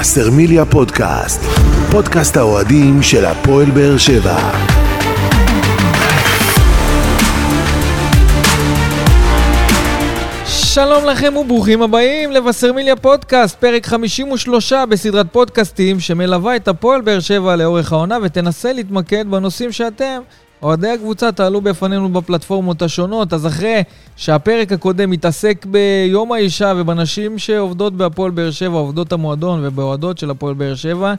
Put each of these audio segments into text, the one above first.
וסרמיליה פודקאסט, פודקאסט האוהדים של הפועל באר שבע. שלום לכם וברוכים הבאים לבשרמיליה פודקאסט, פרק 53 בסדרת פודקאסטים שמלווה את הפועל באר שבע לאורך העונה ותנסה להתמקד בנושאים שאתם, אוהדי הקבוצה, תעלו בפנינו בפלטפורמות השונות. אז אחרי שהפרק הקודם התעסק ביום האישה ובנשים שעובדות בהפועל באר שבע, עובדות המועדון ובאוהדות של הפועל באר שבע,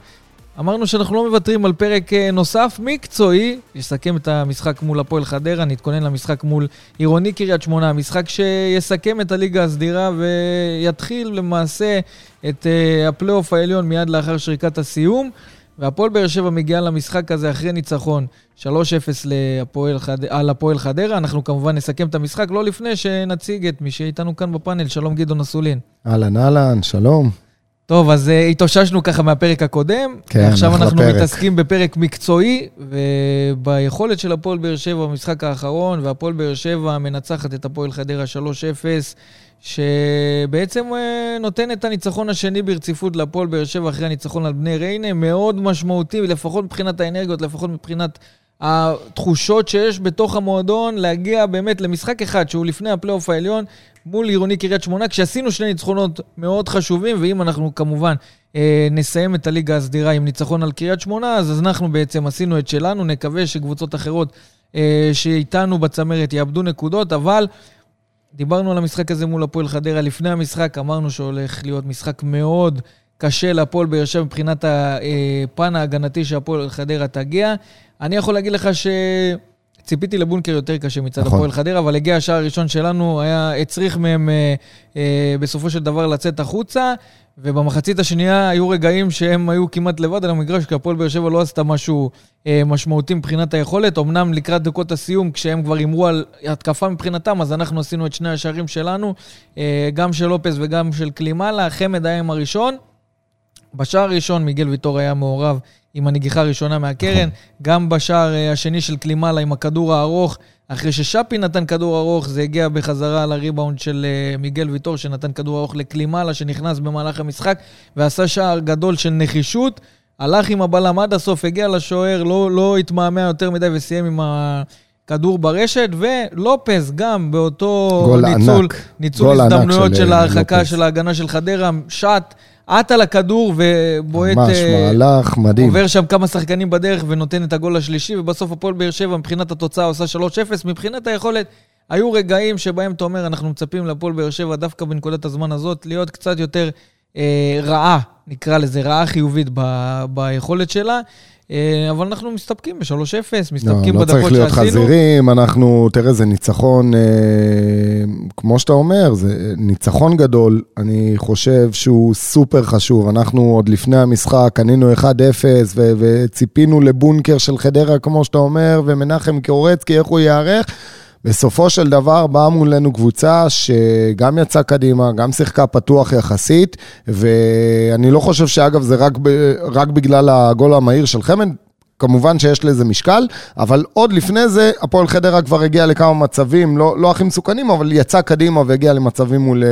אמרנו שאנחנו לא מוותרים על פרק אה, נוסף מקצועי, יסכם את המשחק מול הפועל חדרה, נתכונן למשחק מול עירוני קריית שמונה, משחק שיסכם את הליגה הסדירה ויתחיל למעשה את uh, הפלייאוף העליון מיד לאחר שריקת הסיום. והפועל באר שבע מגיעה למשחק הזה אחרי ניצחון 3-0 להפועל חד... על הפועל חדרה. אנחנו כמובן נסכם את המשחק, לא לפני שנציג את מי שאיתנו כאן בפאנל, שלום גדעון אסולין. אהלן, אהלן, שלום. טוב, אז uh, התאוששנו ככה מהפרק הקודם. כן, עכשיו אנחנו פרק. מתעסקים בפרק מקצועי, וביכולת של הפועל באר שבע במשחק האחרון, והפועל באר שבע מנצחת את הפועל חדרה 3-0, שבעצם uh, נותן את הניצחון השני ברציפות להפועל באר שבע אחרי הניצחון על בני ריינה, מאוד משמעותי, לפחות מבחינת האנרגיות, לפחות מבחינת התחושות שיש בתוך המועדון, להגיע באמת למשחק אחד שהוא לפני הפלייאוף העליון מול עירוני קריית שמונה, כשעשינו שני ניצחונות מאוד חשובים, ואם אנחנו כמובן אה, נסיים את הליגה הסדירה עם ניצחון על קריית שמונה, אז אנחנו בעצם עשינו את שלנו, נקווה שקבוצות אחרות אה, שאיתנו בצמרת יאבדו נקודות, אבל דיברנו על המשחק הזה מול הפועל חדרה לפני המשחק, אמרנו שהולך להיות משחק מאוד קשה להפועל באר שבע מבחינת הפן ההגנתי שהפועל חדרה תגיע. אני יכול להגיד לך שציפיתי לבונקר יותר קשה מצד נכון. הפועל חדרה, אבל הגיע השער הראשון שלנו, היה, הצריך מהם אה, אה, בסופו של דבר לצאת החוצה, ובמחצית השנייה היו רגעים שהם היו כמעט לבד על המגרש, כי הפועל באר שבע לא עשתה משהו אה, משמעותי מבחינת היכולת. אמנם לקראת דקות הסיום, כשהם כבר הימרו על התקפה מבחינתם, אז אנחנו עשינו את שני השערים שלנו, אה, גם של לופס וגם של קלימאלה. חמד היה עם הראשון. בשער הראשון מיגל ויטור היה מעורב עם הנגיחה הראשונה מהקרן, גם בשער אה, השני של קלימאלה עם הכדור הארוך, אחרי ששאפי נתן כדור ארוך, זה הגיע בחזרה לריבאונד של אה, מיגל ויטור, שנתן כדור ארוך לקלימאלה, שנכנס במהלך המשחק, ועשה שער גדול של נחישות. הלך עם הבלם עד הסוף, הגיע לשוער, לא, לא התמהמה יותר מדי וסיים עם הכדור ברשת, ולופז גם באותו ניצול, ענק. ניצול הזדמנויות של, אה, ההרחקה. של ההגנה של חדרה, שט, עט על הכדור ובועט... ממש אה, מהלך מדהים. עובר שם כמה שחקנים בדרך ונותן את הגול השלישי, ובסוף הפועל באר שבע מבחינת התוצאה עושה 3-0. מבחינת היכולת, היו רגעים שבהם אתה אומר, אנחנו מצפים להפועל באר שבע דווקא בנקודת הזמן הזאת להיות קצת יותר אה, רעה, נקרא לזה, רעה חיובית ב, ביכולת שלה. אה, אבל אנחנו מסתפקים ב-3-0, לא, מסתפקים לא בדקות צריך להיות שעשינו. חזירים, אנחנו, תראה, זה ניצחון, אה, כמו שאתה אומר, זה ניצחון גדול, אני חושב שהוא סופר חשוב. אנחנו עוד לפני המשחק קנינו 1-0 ו- וציפינו לבונקר של חדרה, כמו שאתה אומר, ומנחם קורצקי, איך הוא ייערך. בסופו של דבר באה מולנו קבוצה שגם יצאה קדימה, גם שיחקה פתוח יחסית, ואני לא חושב שאגב זה רק, ב- רק בגלל הגול המהיר של חמד, כמובן שיש לזה משקל, אבל עוד לפני זה, הפועל חדרה כבר הגיע לכמה מצבים, לא, לא הכי מסוכנים, אבל יצא קדימה והגיע למצבים מול, אה,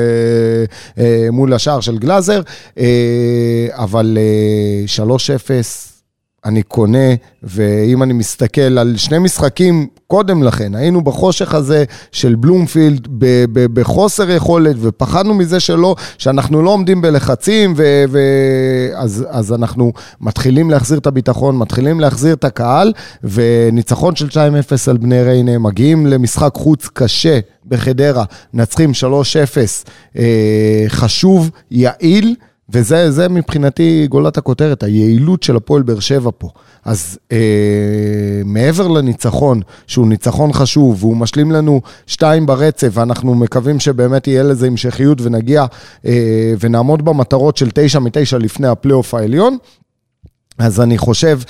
אה, מול השער של גלאזר, אה, אבל אה, 3-0. אני קונה, ואם אני מסתכל על שני משחקים קודם לכן, היינו בחושך הזה של בלומפילד ב- ב- בחוסר יכולת, ופחדנו מזה שלא, שאנחנו לא עומדים בלחצים, ו- ו- אז, אז אנחנו מתחילים להחזיר את הביטחון, מתחילים להחזיר את הקהל, וניצחון של 2-0 על בני ריינה, מגיעים למשחק חוץ קשה בחדרה, מנצחים 3-0, אה, חשוב, יעיל. וזה זה מבחינתי גולת הכותרת, היעילות של הפועל באר שבע פה. אז אה, מעבר לניצחון, שהוא ניצחון חשוב, והוא משלים לנו שתיים ברצף, ואנחנו מקווים שבאמת יהיה לזה המשכיות ונגיע אה, ונעמוד במטרות של תשע מתשע לפני הפלייאוף העליון. אז אני חושב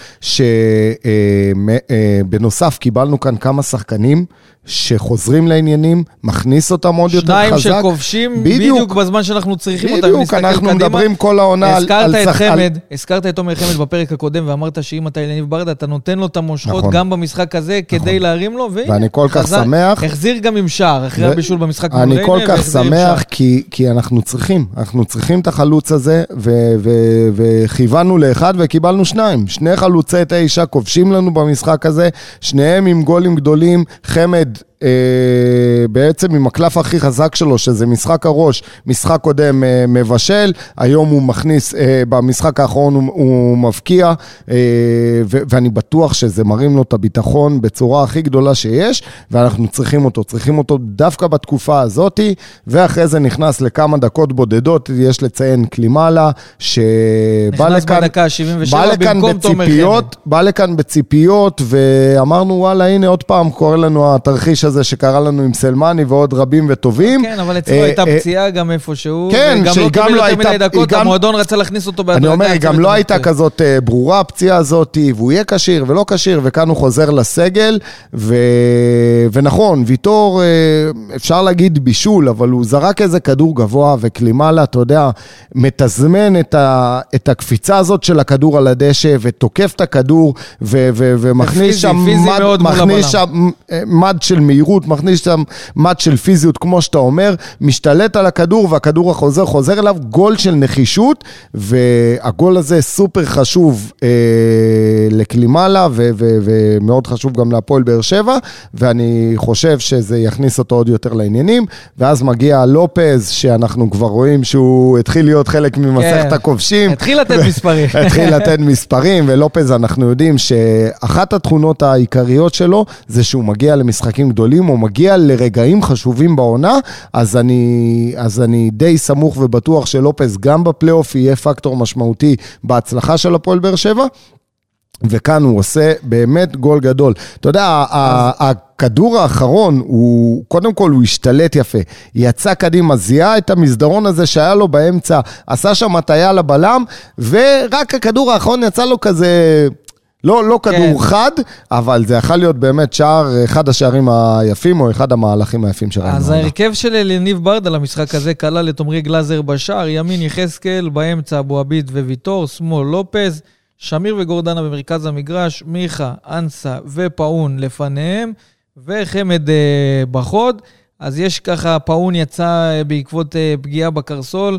שבנוסף קיבלנו כאן כמה שחקנים שחוזרים לעניינים, מכניס אותם עוד יותר חזק. שניים שכובשים בדיוק בזמן שאנחנו צריכים אותם. בדיוק, אנחנו מדברים כל העונה על... הזכרת את חמד, הזכרת את תומר חמד בפרק הקודם, ואמרת שאם אתה אליניב ברדה, אתה נותן לו את המושכות נכון. גם במשחק הזה, כדי להרים לו, ואני כל כך שמח. החזיר גם עם שער, אחרי הבישול במשחק מול אני כל כך שמח, כי אנחנו צריכים, אנחנו צריכים את החלוץ הזה, וכיוונו לאחד וקיבלנו שניים. שני חלוצי תשע כובשים לנו במשחק הזה, שניהם עם גולים גדולים, חמד בעצם עם הקלף הכי חזק שלו, שזה משחק הראש, משחק קודם אה, מבשל, היום הוא מכניס, אה, במשחק האחרון הוא, הוא מבקיע, ו, ואני בטוח שזה מרים לו את הביטחון בצורה הכי גדולה שיש, ואנחנו צריכים אותו, צריכים אותו דווקא בתקופה הזאתי, ואחרי זה נכנס לכמה דקות בודדות, יש לציין קלימלה, שבא לכאן, בדקה 77 במקום תומר חמד. בא לכאן בציפיות, ואמרנו, וואלה, הנה עוד פעם קורה לנו התרחיש הזה שקרה לנו עם סלמני ועוד רבים וטובים. כן, אבל אצלו הייתה אה, פציעה גם איפשהו. כן, שגם לא קיבל יותר מדי דקות, המועדון רצה להכניס אותו בהדרגה. אני אומר, היא גם לא הייתה כזאת אה, ברורה הפציעה הזאת, והוא יהיה כשיר ולא כשיר, וכאן הוא חוזר לסגל, ונכון, ויטור, אה, אפשר להגיד בישול, אבל הוא זרק איזה כדור גבוה, וקלימלה, אתה יודע, מתזמן את הקפיצה הזאת של הכדור על הדשא, ותוקף את הכדור, ומכניס שם מד של מהירות. מהירות, מכניס שם מט של פיזיות, כמו שאתה אומר, משתלט על הכדור והכדור החוזר חוזר אליו, גול של נחישות, והגול הזה סופר חשוב אה, לקלימלה, ומאוד חשוב גם להפועל באר שבע, ואני חושב שזה יכניס אותו עוד יותר לעניינים, ואז מגיע לופז, שאנחנו כבר רואים שהוא התחיל להיות חלק ממסכת כן. הכובשים. התחיל לתת מספרים. התחיל לתת מספרים, ולופז, אנחנו יודעים שאחת התכונות העיקריות שלו זה שהוא מגיע למשחקים גדולים. גדולים, הוא מגיע לרגעים חשובים בעונה, אז אני, אז אני די סמוך ובטוח שלופס גם בפלייאוף יהיה פקטור משמעותי בהצלחה של הפועל באר שבע. וכאן הוא עושה באמת גול גדול. אתה יודע, הכדור האחרון, הוא, קודם כל הוא השתלט יפה. יצא קדימה, זיהה את המסדרון הזה שהיה לו באמצע, עשה שם הטיה לבלם, ורק הכדור האחרון יצא לו כזה... לא, לא כדור כן. חד, אבל זה יכול להיות באמת שער, אחד השערים היפים, או אחד המהלכים היפים שראינו. אז ההרכב של אליניב ברדה למשחק הזה כלל את עמרי גלאזר בשער, ימין יחזקאל, באמצע אבו עביד וויטור, שמאל לופז, שמיר וגורדנה במרכז המגרש, מיכה, אנסה ופאון לפניהם, וחמד אה, בחוד. אז יש ככה, פאון יצא אה, בעקבות אה, פגיעה בקרסול,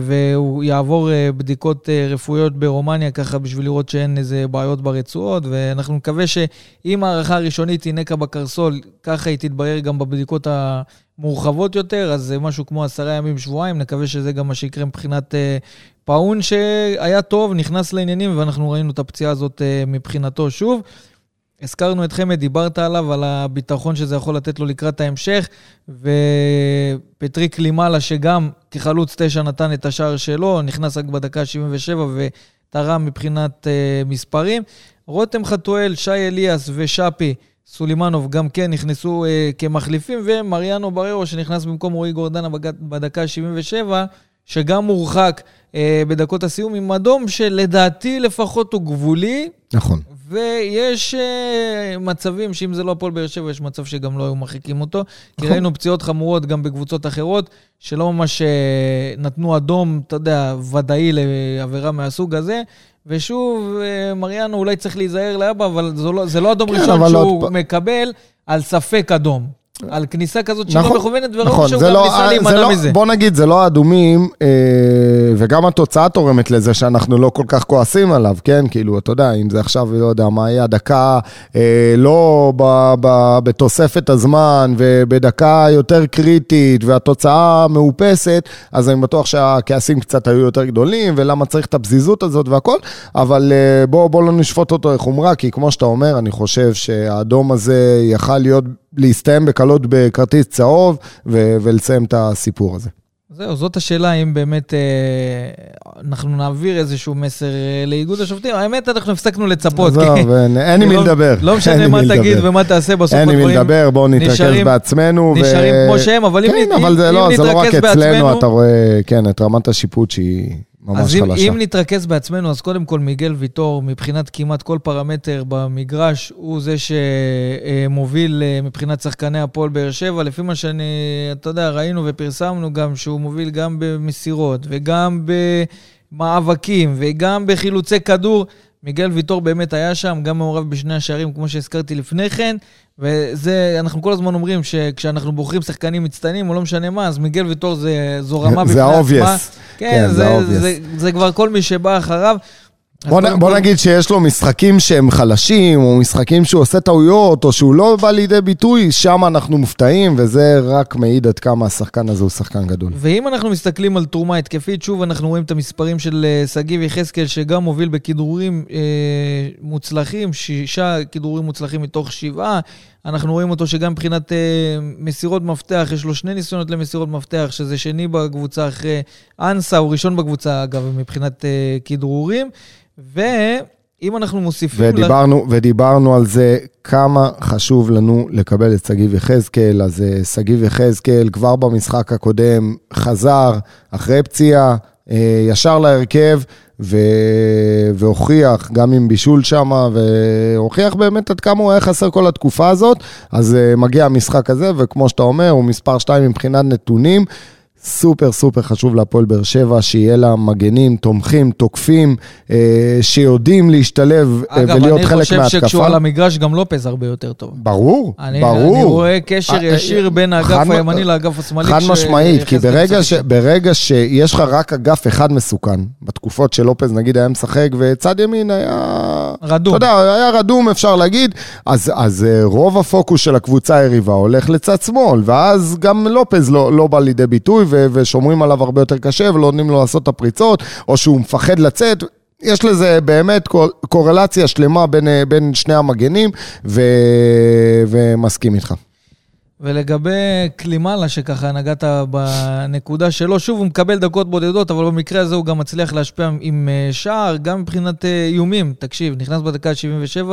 והוא יעבור אה, בדיקות אה, רפואיות ברומניה ככה בשביל לראות שאין איזה בעיות ברצועות, ואנחנו נקווה שאם הערכה הראשונית היא נקע בקרסול, ככה היא תתברר גם בבדיקות המורחבות יותר, אז זה משהו כמו עשרה ימים, שבועיים, נקווה שזה גם מה שיקרה מבחינת פאון שהיה טוב, נכנס לעניינים, ואנחנו ראינו את הפציעה הזאת מבחינתו שוב. הזכרנו את חמד, דיברת עליו, על הביטחון שזה יכול לתת לו לקראת ההמשך, ופטריק לימאלה, שגם כחלוץ תשע נתן את השער שלו, נכנס רק בדקה ה-77 ותרם מבחינת uh, מספרים. רותם חתואל, שי אליאס ושאפי סולימנוב גם כן נכנסו uh, כמחליפים, ומריאנו בררו שנכנס במקום רועי גורדנה בדקה ה-77, שגם מורחק uh, בדקות הסיום עם אדום שלדעתי לפחות הוא גבולי. נכון. ויש uh, מצבים שאם זה לא הפועל באר שבע, יש מצב שגם לא היו מרחיקים אותו. כי. ראינו פציעות חמורות גם בקבוצות אחרות, שלא ממש uh, נתנו אדום, אתה יודע, ודאי לעבירה מהסוג הזה. ושוב, uh, מריאנו אולי צריך להיזהר לאבא, אבל זה לא, זה לא אדום כן, ראשון שהוא עוד... מקבל על ספק אדום. על כניסה כזאת שלא נכון, מכוונת, וראו נכון, שהוא גם לא, ניסה להימנע לא, מזה. בוא נגיד, זה לא האדומים, אה, וגם התוצאה תורמת לזה שאנחנו לא כל כך כועסים עליו, כן? כאילו, אתה יודע, אם זה עכשיו, לא יודע, מה יהיה הדקה, אה, לא ב, ב, בתוספת הזמן, ובדקה יותר קריטית, והתוצאה מאופסת, אז אני בטוח שהכעסים קצת היו יותר גדולים, ולמה צריך את הפזיזות הזאת והכל, אבל אה, בוא, בוא לא נשפוט אותו לחומרה, כי כמו שאתה אומר, אני חושב שהאדום הזה יכל להיות... להסתיים בקלות בכרטיס צהוב ו- ולסיים את הסיפור הזה. זהו, זאת השאלה, אם באמת אה, אנחנו נעביר איזשהו מסר אה, לאיגוד השופטים. האמת, אנחנו הפסקנו לצפות. עזוב, אין עם מי לא- לדבר. לא משנה מה תגיד ומה תעשה בסוף הדברים. אין עם מי לדבר, בואו נתרכז בעצמנו. נשארים כמו שהם, אבל אם נתרכז בעצמנו... כן, אבל זה לא רק אצלנו, אתה רואה, כן, את רמת השיפוט שהיא ממש אז חלשה. אם נתרכז בעצמנו, אז קודם כל מיגל ויטור, מבחינת כמעט כל פרמטר במגרש, הוא זה שמוביל אה, מבחינת שחקני הפועל באר שבע. לפי מה שאני, אתה יודע, ראינו ופרסמנו גם שהוא מוביל גם במסירות, וגם במאבקים, וגם בחילוצי כדור. מיגל ויטור באמת היה שם, גם מעורב בשני השערים, כמו שהזכרתי לפני כן. וזה, אנחנו כל הזמן אומרים שכשאנחנו בוחרים שחקנים מצטיינים, או לא משנה מה, אז מיגל ויטור זה, זו רמה בפני זה עצמה. ה-obvious. כן, כן, זה, זה זה. זה, זה כבר כל מי שבא אחריו. בוא, נ, בוא נגיד שיש לו משחקים שהם חלשים, או משחקים שהוא עושה טעויות, או שהוא לא בא לידי ביטוי, שם אנחנו מופתעים, וזה רק מעיד עד כמה השחקן הזה הוא שחקן גדול. ואם אנחנו מסתכלים על תרומה התקפית, שוב אנחנו רואים את המספרים של אה, שגיב יחזקאל, שגם מוביל בכדרורים אה, מוצלחים, שישה כדרורים מוצלחים מתוך שבעה. אנחנו רואים אותו שגם מבחינת אה, מסירות מפתח, יש לו שני ניסיונות למסירות מפתח, שזה שני בקבוצה אחרי אנסה, הוא ראשון בקבוצה, אגב, מבחינת אה, כדרורים. ואם אנחנו מוסיפים... ודיברנו, ודיברנו על זה כמה חשוב לנו לקבל את שגיב יחזקאל, אז אה, שגיב יחזקאל כבר במשחק הקודם חזר אחרי פציעה, ישר להרכב, ו... והוכיח, גם עם בישול שם, והוכיח באמת עד כמה הוא היה חסר כל התקופה הזאת, אז אה, מגיע המשחק הזה, וכמו שאתה אומר, הוא מספר 2 מבחינת נתונים. סופר סופר חשוב להפועל באר שבע, שיהיה לה מגנים, תומכים, תוקפים, אה, שיודעים להשתלב אה, אגב, ולהיות אני חלק חושב מההתקפה. שכשהוא על המגרש, גם לופז הרבה יותר טוב. ברור, אני, ברור. אני רואה קשר אה, ישיר אה, בין האגף הימני לאגף השמאלי. חד כש- משמעית, כי ברגע, ש, ברגע שיש לך רק אגף אחד מסוכן, בתקופות שלופז נגיד היה משחק וצד ימין היה... רדום. אתה יודע, היה רדום אפשר להגיד, אז, אז רוב הפוקוס של הקבוצה היריבה הולך לצד שמאל, ואז גם לופז לא, לא בא לידי ביטוי ושומרים עליו הרבה יותר קשה ולא נותנים לו לעשות את הפריצות, או שהוא מפחד לצאת. יש לזה באמת קור- קורלציה שלמה בין, אה, בין שני המגנים, ו, ומסכים איתך. ולגבי קלימלה, שככה נגעת בנקודה שלו, שוב, הוא מקבל דקות בודדות, אבל במקרה הזה הוא גם מצליח להשפיע עם אה, שער, גם מבחינת אה, איומים. תקשיב, נכנס בדקה ה-77,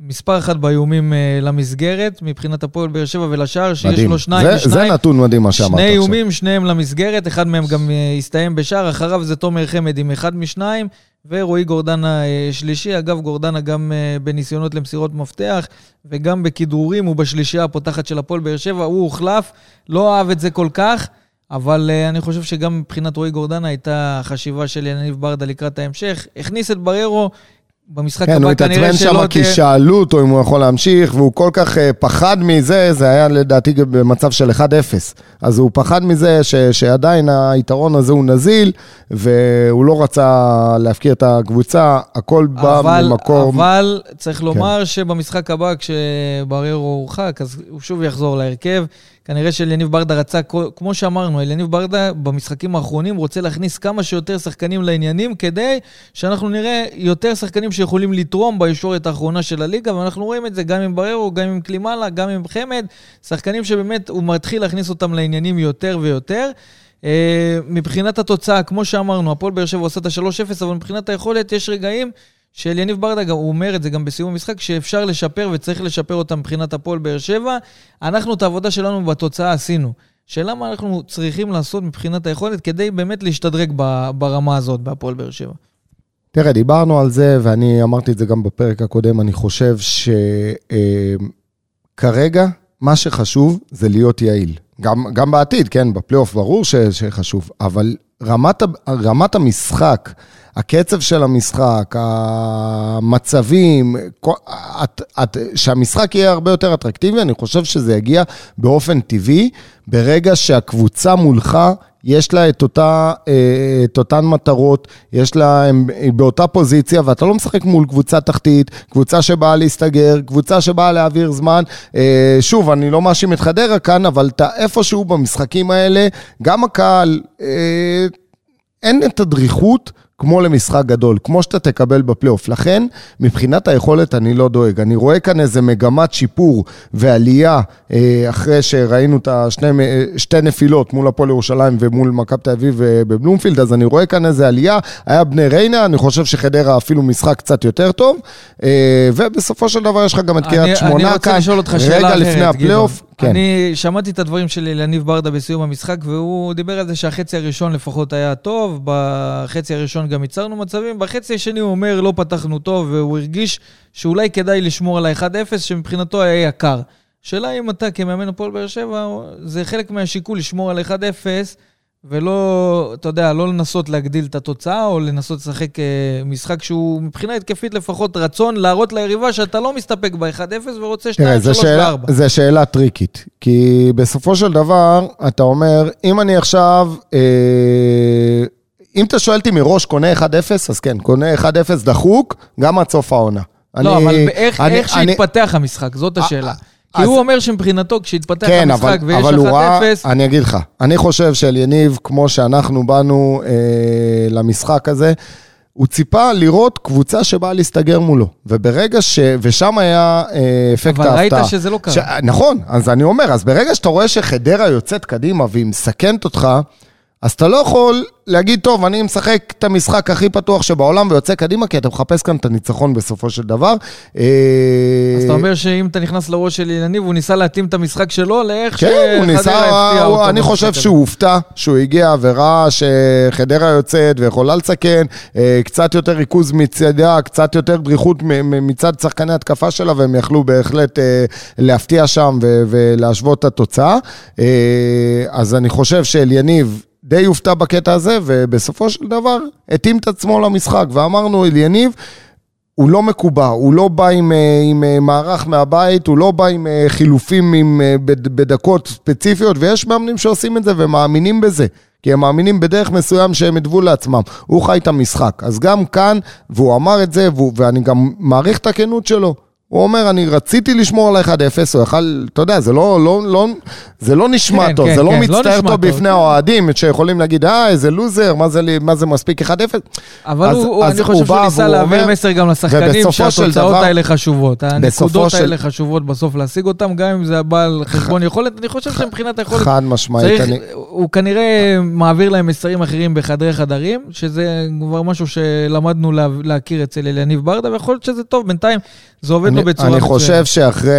מספר אחת באיומים אה, למסגרת, מבחינת הפועל באר שבע ולשער, שיש מדהים. לו שניים זה, ושניים. זה נתון מדהים מה שאמרת שני עכשיו. איומים, שניהם למסגרת, אחד מהם גם הסתיים בשער, אחריו זה תומר חמד עם אחד משניים, ורועי גורדנה אה, שלישי. אגב, גורדנה גם אה, בניסיונות למסירות מפתח, וגם בכדרורים, הוא בשלישייה הפותחת של הפועל באר שבע, הוא הוחלף, לא אהב את זה כל כך, אבל אה, אני חושב שגם מבחינת רועי גורדנה הייתה חשיבה של יניב ברדה לקראת ההמשך. הכניס את בררו. במשחק כן, הוא הבא כנראה התעצבן שלא שם כי. שאלו אותו אם הוא יכול להמשיך, והוא כל כך אה, פחד מזה, זה היה לדעתי במצב של 1-0. אז הוא פחד מזה ש, שעדיין היתרון הזה הוא נזיל, והוא לא רצה להפקיר את הקבוצה, הכל בא אבל, ממקום... אבל צריך לומר כן. שבמשחק הבא, כשבררו הורחק, אז הוא שוב יחזור להרכב. כנראה שאליניב ברדה רצה, כמו שאמרנו, אליניב ברדה במשחקים האחרונים רוצה להכניס כמה שיותר שחקנים לעניינים, כדי שאנחנו נראה יותר שחקנים שיכולים לתרום בישורת האחרונה של הליגה, ואנחנו רואים את זה גם עם בררו, גם עם קלימלה, גם עם חמד, שחקנים שבאמת הוא מתחיל להכניס אותם לעניינים יותר ויותר. Uh, מבחינת התוצאה, כמו שאמרנו, הפועל באר שבע עושה את ה-3-0, אבל מבחינת היכולת יש רגעים של יניב ברדה, הוא אומר את זה גם בסיום המשחק, שאפשר לשפר וצריך לשפר אותם מבחינת הפועל באר שבע. אנחנו את העבודה שלנו בתוצאה עשינו. שאלה מה אנחנו צריכים לעשות מבחינת היכולת כדי באמת להשתדרג ברמה הזאת בהפועל באר שבע. תראה, דיברנו על זה, ואני אמרתי את זה גם בפרק הקודם, אני חושב שכרגע מה שחשוב זה להיות יעיל. גם, גם בעתיד, כן, בפלייאוף ברור ש, שחשוב, אבל רמת, רמת המשחק, הקצב של המשחק, המצבים, את, את, שהמשחק יהיה הרבה יותר אטרקטיבי, אני חושב שזה יגיע באופן טבעי, ברגע שהקבוצה מולך, יש לה את, אותה, את אותן מטרות, יש לה, היא באותה פוזיציה, ואתה לא משחק מול קבוצה תחתית, קבוצה שבאה להסתגר, קבוצה שבאה להעביר זמן. שוב, אני לא מאשים את חדרה כאן, אבל אתה איפשהו במשחקים האלה, גם הקהל, אין את הדריכות כמו למשחק גדול, כמו שאתה תקבל בפלייאוף. לכן, מבחינת היכולת אני לא דואג. אני רואה כאן איזה מגמת שיפור ועלייה אה, אחרי שראינו את השני, שתי נפילות מול הפועל ירושלים ומול מכבי תל אביב אה, בבלומפילד, אז אני רואה כאן איזה עלייה. היה בני ריינה, אני חושב שחדרה אפילו משחק קצת יותר טוב, אה, ובסופו של דבר יש לך גם את קריית שמונה כאן. אני רוצה לשאול אותך שאלה אחרת, רגע לפני הפלייאוף. כן. אני שמעתי את הדברים של יניב ברדה בסיום המשחק, והוא דיבר על זה שהחצי הראשון לפחות היה טוב, בחצי הראשון גם ייצרנו מצבים, בחצי השני הוא אומר לא פתחנו טוב, והוא הרגיש שאולי כדאי לשמור על ה-1-0, שמבחינתו היה יקר. שאלה אם אתה כמאמן הפועל באר שבע, זה חלק מהשיקול לשמור על 1-0, ולא, אתה יודע, לא לנסות להגדיל את התוצאה, או לנסות לשחק אה, משחק שהוא מבחינה התקפית לפחות רצון להראות ליריבה שאתה לא מסתפק ב-1-0 ורוצה 2, 3 ו-4. זו שאלה טריקית, כי בסופו של דבר, אתה אומר, אם אני עכשיו... אה, אם אתה שואל אותי מראש, קונה 1-0, אז כן, קונה 1-0 דחוק, גם עד סוף העונה. לא, אני, אבל איך, אני, איך אני, שהתפתח המשחק, זאת השאלה. כי אז... הוא אומר שמבחינתו, כשהתפתח כן, המשחק אבל, ויש 1-0... ראה, אני אגיד לך, אני חושב שאליניב, כמו שאנחנו באנו אה, למשחק הזה, הוא ציפה לראות קבוצה שבאה להסתגר מולו. וברגע ש... ושם היה אה, אפקט ההפתעה. אבל ראית שזה לא קרה. ש... נכון, אז אני אומר, אז ברגע שאתה רואה שחדרה יוצאת קדימה והיא מסכנת אותך, אז אתה לא יכול להגיד, טוב, אני משחק את המשחק הכי פתוח שבעולם ויוצא קדימה, כי אתה מחפש כאן את הניצחון בסופו של דבר. אה, אז אתה אומר שאם אתה נכנס לראש של יניב, הוא ניסה להתאים את המשחק שלו לאיך כן, הוא ניסה, הוא, אני חושב שהוא הופתע, שהוא הגיע וראה שחדרה יוצאת ויכולה לסכן, אה, קצת יותר ריכוז מצדה, קצת יותר דריכות מצד שחקני התקפה שלה, והם יכלו בהחלט אה, להפתיע שם ולהשוות את התוצאה. אז אני חושב שאליניב... די הופתע בקטע הזה, ובסופו של דבר התאים את עצמו למשחק. ואמרנו, אליניב, הוא לא מקובע, הוא לא בא עם, אה, עם אה, מערך מהבית, הוא לא בא עם אה, חילופים עם, בדקות ספציפיות, ויש מאמנים שעושים את זה ומאמינים בזה. כי הם מאמינים בדרך מסוים שהם הדבו לעצמם. הוא חי את המשחק. אז גם כאן, והוא אמר את זה, והוא, ואני גם מעריך את הכנות שלו. הוא אומר, אני רציתי לשמור על 1-0, הוא יכל, אתה יודע, זה לא, לא, לא, זה לא נשמע כן, טוב, כן, זה לא כן, לא מצטער לא טוב בפני האוהדים, שיכולים להגיד, אה, איזה לוזר, מה זה, מה זה מספיק 1-0? אבל אז, הוא, אז אני חושב שהוא ניסה להעביר מסר גם לשחקנים שהתוצאות דבר, האלה חשובות. הנקודות של... האלה חשובות בסוף להשיג אותם, גם אם זה בא על חשבון ח... יכולת, אני חושב שמבחינת היכולת... חד משמעית. אני... הוא כנראה מעביר להם מסרים אחרים בחדרי חדרים, שזה כבר משהו שלמדנו לה, להכיר אצל אליניב ברדה, ויכול להיות שזה טוב, בינתיים זה עובד לו בצורה מצוינת. אני חושב שאחרי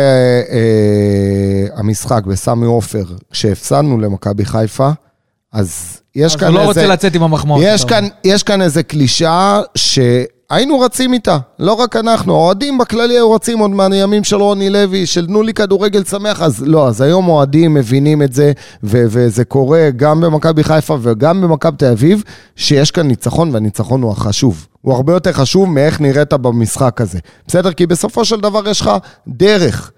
אה, המשחק בסמי עופר, כשהפסדנו למכבי חיפה, אז יש כאן איזה... אז הוא לא רוצה לצאת עם המחמאות. יש, כאן, יש כאן איזה קלישאה שהיינו רצים איתה, לא רק אנחנו, האוהדים בכללי היו רצים עוד מהימים של רוני לוי, של תנו לי כדורגל שמח, אז לא, אז היום אוהדים מבינים את זה, ו- וזה קורה גם במכבי חיפה וגם במכבי תל אביב, שיש כאן ניצחון, והניצחון הוא החשוב. הוא הרבה יותר חשוב מאיך נראית במשחק הזה. בסדר? כי בסופו של דבר יש לך דרך.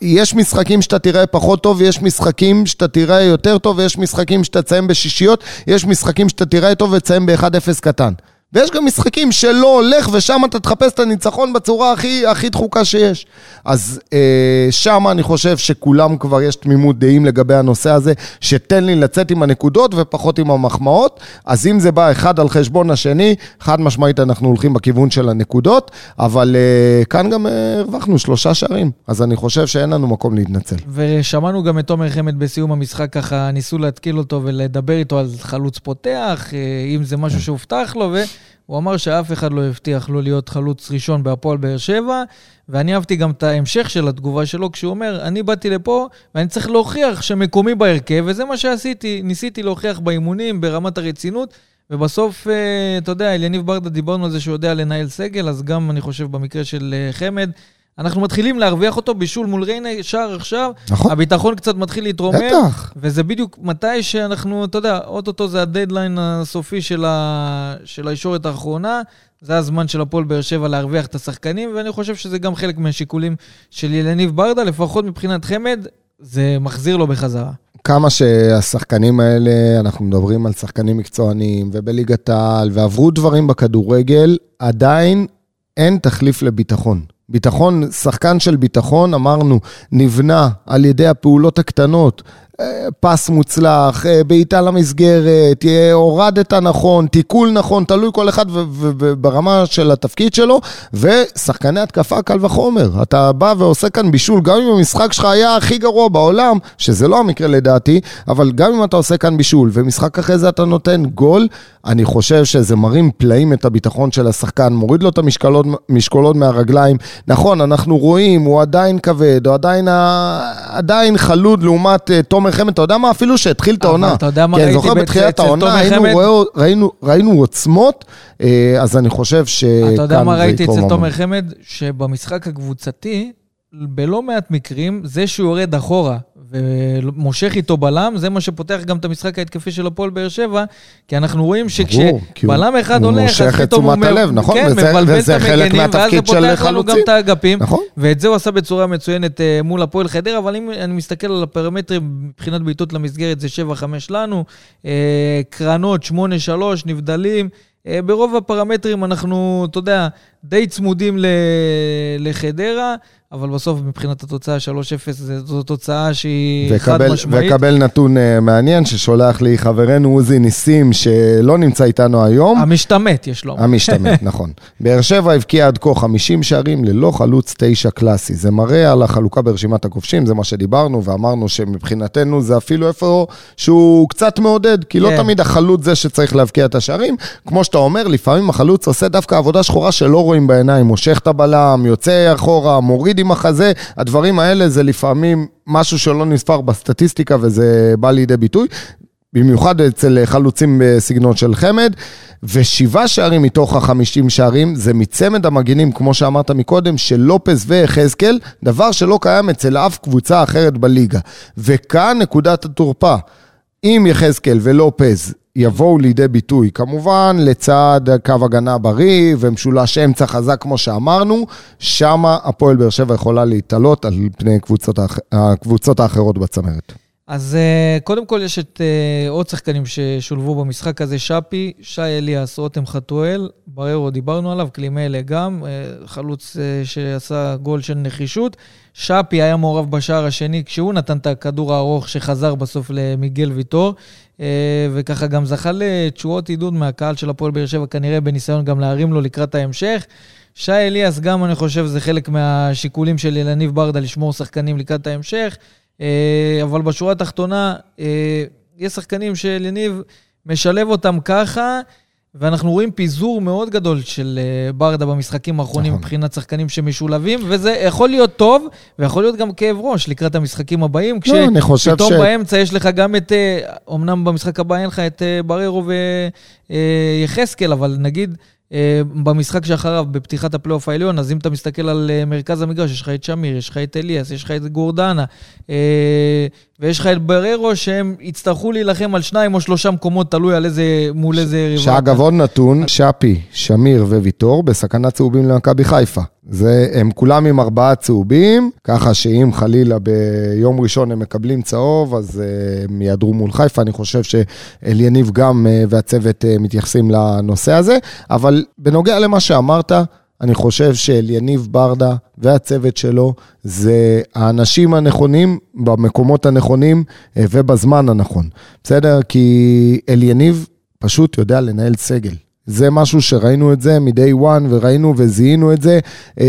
יש משחקים שאתה תראה פחות טוב, יש משחקים שאתה תראה יותר טוב, ויש משחקים שאתה תסיים בשישיות, יש משחקים שאתה תראה טוב ותסיים ב-1-0 קטן. ויש גם משחקים שלא הולך, ושם אתה תחפש את הניצחון בצורה הכי, הכי דחוקה שיש. אז אה, שם אני חושב שכולם כבר יש תמימות דעים לגבי הנושא הזה, שתן לי לצאת עם הנקודות ופחות עם המחמאות. אז אם זה בא אחד על חשבון השני, חד משמעית אנחנו הולכים בכיוון של הנקודות, אבל אה, כאן גם אה, הרווחנו שלושה שערים, אז אני חושב שאין לנו מקום להתנצל. ושמענו גם את תומר חמד בסיום המשחק, ככה ניסו להתקיל אותו ולדבר איתו על חלוץ פותח, אה, אם זה משהו שהובטח לו, ו... הוא אמר שאף אחד לא הבטיח לו להיות חלוץ ראשון בהפועל באר שבע, ואני אהבתי גם את ההמשך של התגובה שלו, כשהוא אומר, אני באתי לפה ואני צריך להוכיח שמקומי בהרכב, וזה מה שעשיתי. ניסיתי להוכיח באימונים, ברמת הרצינות, ובסוף, אה, אתה יודע, אליניב ברדה, דיברנו על זה שהוא יודע לנהל סגל, אז גם אני חושב במקרה של אה, חמד, אנחנו מתחילים להרוויח אותו בישול מול ריינה שער עכשיו. נכון. הביטחון קצת מתחיל להתרומם. בטח. וזה בדיוק מתי שאנחנו, אתה יודע, אוטוטו זה הדדליין הסופי של, ה... של הישורת האחרונה. זה הזמן של הפועל באר שבע להרוויח את השחקנים, ואני חושב שזה גם חלק מהשיקולים של ילניב ברדה, לפחות מבחינת חמד, זה מחזיר לו בחזרה. כמה שהשחקנים האלה, אנחנו מדברים על שחקנים מקצוענים ובליגת העל, ועברו דברים בכדורגל, עדיין אין תחליף לביטחון. ביטחון, שחקן של ביטחון, אמרנו, נבנה על ידי הפעולות הקטנות, פס מוצלח, אה, בעיטה למסגרת, הורדת נכון, תיקול נכון, תלוי כל אחד ברמה של התפקיד שלו, ושחקני התקפה קל וחומר. אתה בא ועושה כאן בישול, גם אם המשחק שלך היה הכי גרוע בעולם, שזה לא המקרה לדעתי, אבל גם אם אתה עושה כאן בישול, ומשחק אחרי זה אתה נותן גול, אני חושב שזה מרים פלאים את הביטחון של השחקן, מוריד לו את המשקולות מהרגליים. נכון, אנחנו רואים, הוא עדיין כבד, הוא עדיין, עדיין חלוד לעומת uh, תומר חמד, אתה יודע מה? אפילו שהתחיל את העונה. אתה יודע מה כן, ראיתי זוכר בתחילת העונה, ראינו, עוצמות, uh, אז אני חושב שכאן זה יתרום אתה יודע מה ראיתי אצל תומר חמד? שבמשחק הקבוצתי, בלא מעט מקרים, זה שהוא יורד אחורה ומושך איתו בלם, זה מה שפותח גם את המשחק ההתקפי של הפועל באר שבע, כי אנחנו רואים שכשבלם אחד הולך, אז פתאום הוא... הלב, נכון? כן, וזה, מבלבל את המגנים, ואז זה פותח לנו גם את האגפים. נכון. ואת זה הוא עשה בצורה מצוינת אה, מול הפועל חדרה, אבל אם אני מסתכל על הפרמטרים מבחינת בעיטות למסגרת, זה 7-5 לנו, אה, קרנות 8-3, נבדלים. אה, ברוב הפרמטרים אנחנו, אתה יודע, די צמודים לחדרה. אבל בסוף מבחינת התוצאה 3-0 זו תוצאה שהיא וקבל, חד משמעית. וקבל נתון uh, מעניין ששולח לי חברנו עוזי ניסים, שלא נמצא איתנו היום. המשתמט, יש לו. המשתמט, נכון. באר שבע הבקיע עד כה 50 שערים ללא חלוץ 9 קלאסי. זה מראה על החלוקה ברשימת הכובשים, זה מה שדיברנו, ואמרנו שמבחינתנו זה אפילו איפה שהוא קצת מעודד, כי לא כן. תמיד החלוץ זה שצריך להבקיע את השערים. כמו שאתה אומר, לפעמים החלוץ עושה דווקא עבודה שחורה שלא רואים בעיניים, מושך את הבלם, יוצא אחורה, מוריד עם החזה, הדברים האלה זה לפעמים משהו שלא נספר בסטטיסטיקה וזה בא לידי ביטוי. במיוחד אצל חלוצים בסגנון של חמד, ושבעה שערים מתוך החמישים שערים זה מצמד המגינים, כמו שאמרת מקודם, של לופס ויחזקאל, דבר שלא קיים אצל אף קבוצה אחרת בליגה. וכאן נקודת התורפה. אם יחזקאל ולופז יבואו לידי ביטוי. כמובן, לצד קו הגנה בריא ומשולש אמצע חזק, כמו שאמרנו, שמה הפועל באר שבע יכולה להתעלות על פני קבוצות, הקבוצות האחרות בצמרת. אז אה, קודם כל יש את אה, עוד שחקנים ששולבו במשחק הזה, שפי, שי אליאס, רותם חתואל, בררו דיברנו עליו, קלימלה גם, אה, חלוץ שעשה גול של נחישות. שפי היה מעורב בשער השני כשהוא נתן את הכדור הארוך שחזר בסוף למיגל ויטור, וככה גם זכה לתשואות עידוד מהקהל של הפועל באר שבע, כנראה בניסיון גם להרים לו לקראת ההמשך. שי אליאס גם, אני חושב, זה חלק מהשיקולים של ילניב ברדה לשמור שחקנים לקראת ההמשך. אה, אבל בשורה התחתונה, אה, יש שחקנים שלניב משלב אותם ככה, ואנחנו רואים פיזור מאוד גדול של אה, ברדה במשחקים האחרונים נכון. מבחינת שחקנים שמשולבים, וזה יכול להיות טוב, ויכול להיות גם כאב ראש לקראת המשחקים הבאים, לא, כשפתאום ש... באמצע יש לך גם את, אמנם במשחק הבא אין לך את בררו ויחזקאל, אבל נגיד... אה, במשחק שאחריו, בפתיחת הפלייאוף העליון, אז אם אתה מסתכל על אה, מרכז המגרש, יש לך את שמיר, יש לך את אליאס, יש לך את גורדנה, אה, ויש לך את בררו, שהם יצטרכו להילחם על שניים או שלושה מקומות, תלוי על איזה, מול איזה. שאגב, עוד נתון, שפי, שמיר וויטור בסכנת צהובים למכבי חיפה. זה, הם כולם עם ארבעה צהובים, ככה שאם חלילה ביום ראשון הם מקבלים צהוב, אז uh, הם יעדרו מול חיפה. אני חושב שאליניב גם uh, והצוות uh, מתייחסים לנושא הזה, אבל בנוגע למה שאמרת, אני חושב שאליניב ברדה והצוות שלו זה האנשים הנכונים במקומות הנכונים ובזמן הנכון. בסדר? כי אליניב פשוט יודע לנהל סגל. זה משהו שראינו את זה מ-day one, וראינו וזיהינו את זה, אה,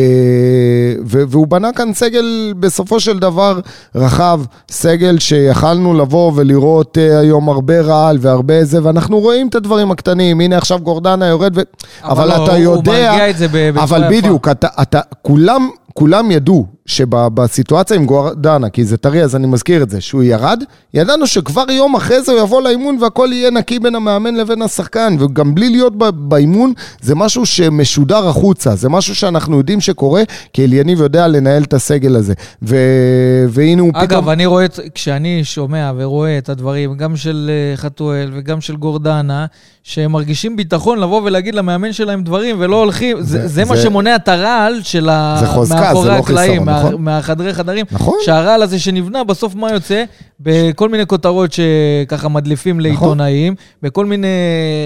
והוא בנה כאן סגל בסופו של דבר רחב, סגל שיכלנו לבוא ולראות אה, היום הרבה רעל והרבה זה, ואנחנו רואים את הדברים הקטנים, הנה עכשיו גורדנה יורד, ו... אבל, אבל לא, אתה יודע... הוא מרגיע את זה בצורה יפה. אבל בדיוק, אתה, אתה, כולם... כולם ידעו שבסיטואציה עם גורדנה, כי זה טרי אז אני מזכיר את זה, שהוא ירד, ידענו שכבר יום אחרי זה הוא יבוא לאימון והכל יהיה נקי בין המאמן לבין השחקן, וגם בלי להיות באימון, זה משהו שמשודר החוצה, זה משהו שאנחנו יודעים שקורה, כי אליניב יודע לנהל את הסגל הזה. ו... והנה הוא אגב, פתאום... אגב, אני רואה, כשאני שומע ורואה את הדברים, גם של אה, חתואל וגם של גורדנה, שהם מרגישים ביטחון לבוא ולהגיד למאמן שלהם דברים ולא הולכים, זה, זה, זה, זה מה שמונע את הרעל של ה... זה חוזקה, זה לא חיסרון, נכון. מהחדרי חדרים. נכון. שהרעל הזה שנבנה, בסוף מה יוצא? בכל מיני כותרות שככה מדליפים נכון. לעיתונאים, בכל מיני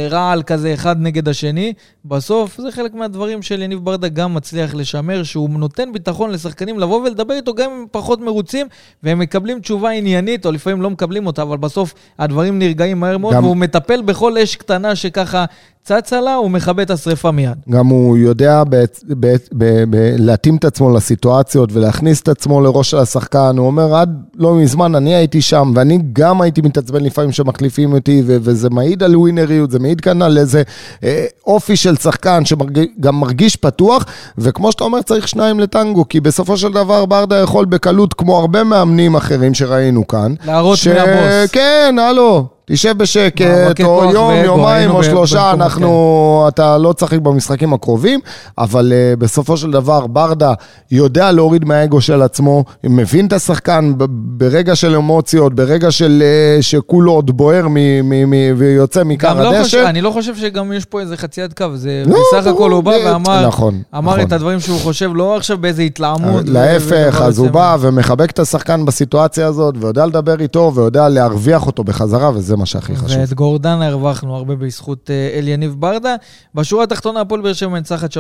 רעל כזה אחד נגד השני. בסוף זה חלק מהדברים של יניב ברדה גם מצליח לשמר, שהוא נותן ביטחון לשחקנים לבוא ולדבר איתו גם אם הם פחות מרוצים, והם מקבלים תשובה עניינית, או לפעמים לא מקבלים אותה, אבל בסוף הדברים נרגעים מהר מאוד, גם- והוא מטפל בכל אש קטנה שככה צצה לה, הוא מכבה את השריפה מיד. גם הוא יודע ב- ב- ב- ב- להתאים את עצמו לסיטואציות ולהכניס את עצמו לראש של השחקן. הוא אומר, עד לא מזמן אני הייתי שם, ואני גם הייתי מתעצבן לפעמים שמחליפים אותי, ו- וזה מעיד על ווינריות, זה מעיד כאן על איזה אה, אופי של שחקן שגם מרגיש פתוח, וכמו שאתה אומר, צריך שניים לטנגו, כי בסופו של דבר ברדה יכול בקלות, כמו הרבה מאמנים אחרים שראינו כאן. להראות מי הבוס. כן, הלו. תשב בשקט, או יום, יומיים או שלושה, אנחנו, אתה לא תשחק במשחקים הקרובים, אבל uh, בסופו של דבר ברדה יודע להוריד מהאגו של עצמו, מבין את השחקן ברגע של אמוציות, ברגע של uh, שכולו עוד בוער מ- מ- מ- ויוצא מכר לא הדשא. אני לא חושב שגם יש פה איזה חציית קו, זה לא, בסך הכל הוא בא ואמר, נכון, אמר נכון. את הדברים שהוא חושב, לא עכשיו באיזה התלהמות. להפך, אז הוא בא ומחבק את השחקן בסיטואציה הזאת, ויודע לדבר איתו, ויודע להרוויח אותו בחזרה, וזה מה שהכי חשוב. ואת גורדנה הרווחנו הרבה בזכות אה, אל יניב ברדה. בשורה התחתונה, הפועל באר שבע מנצחת 3-0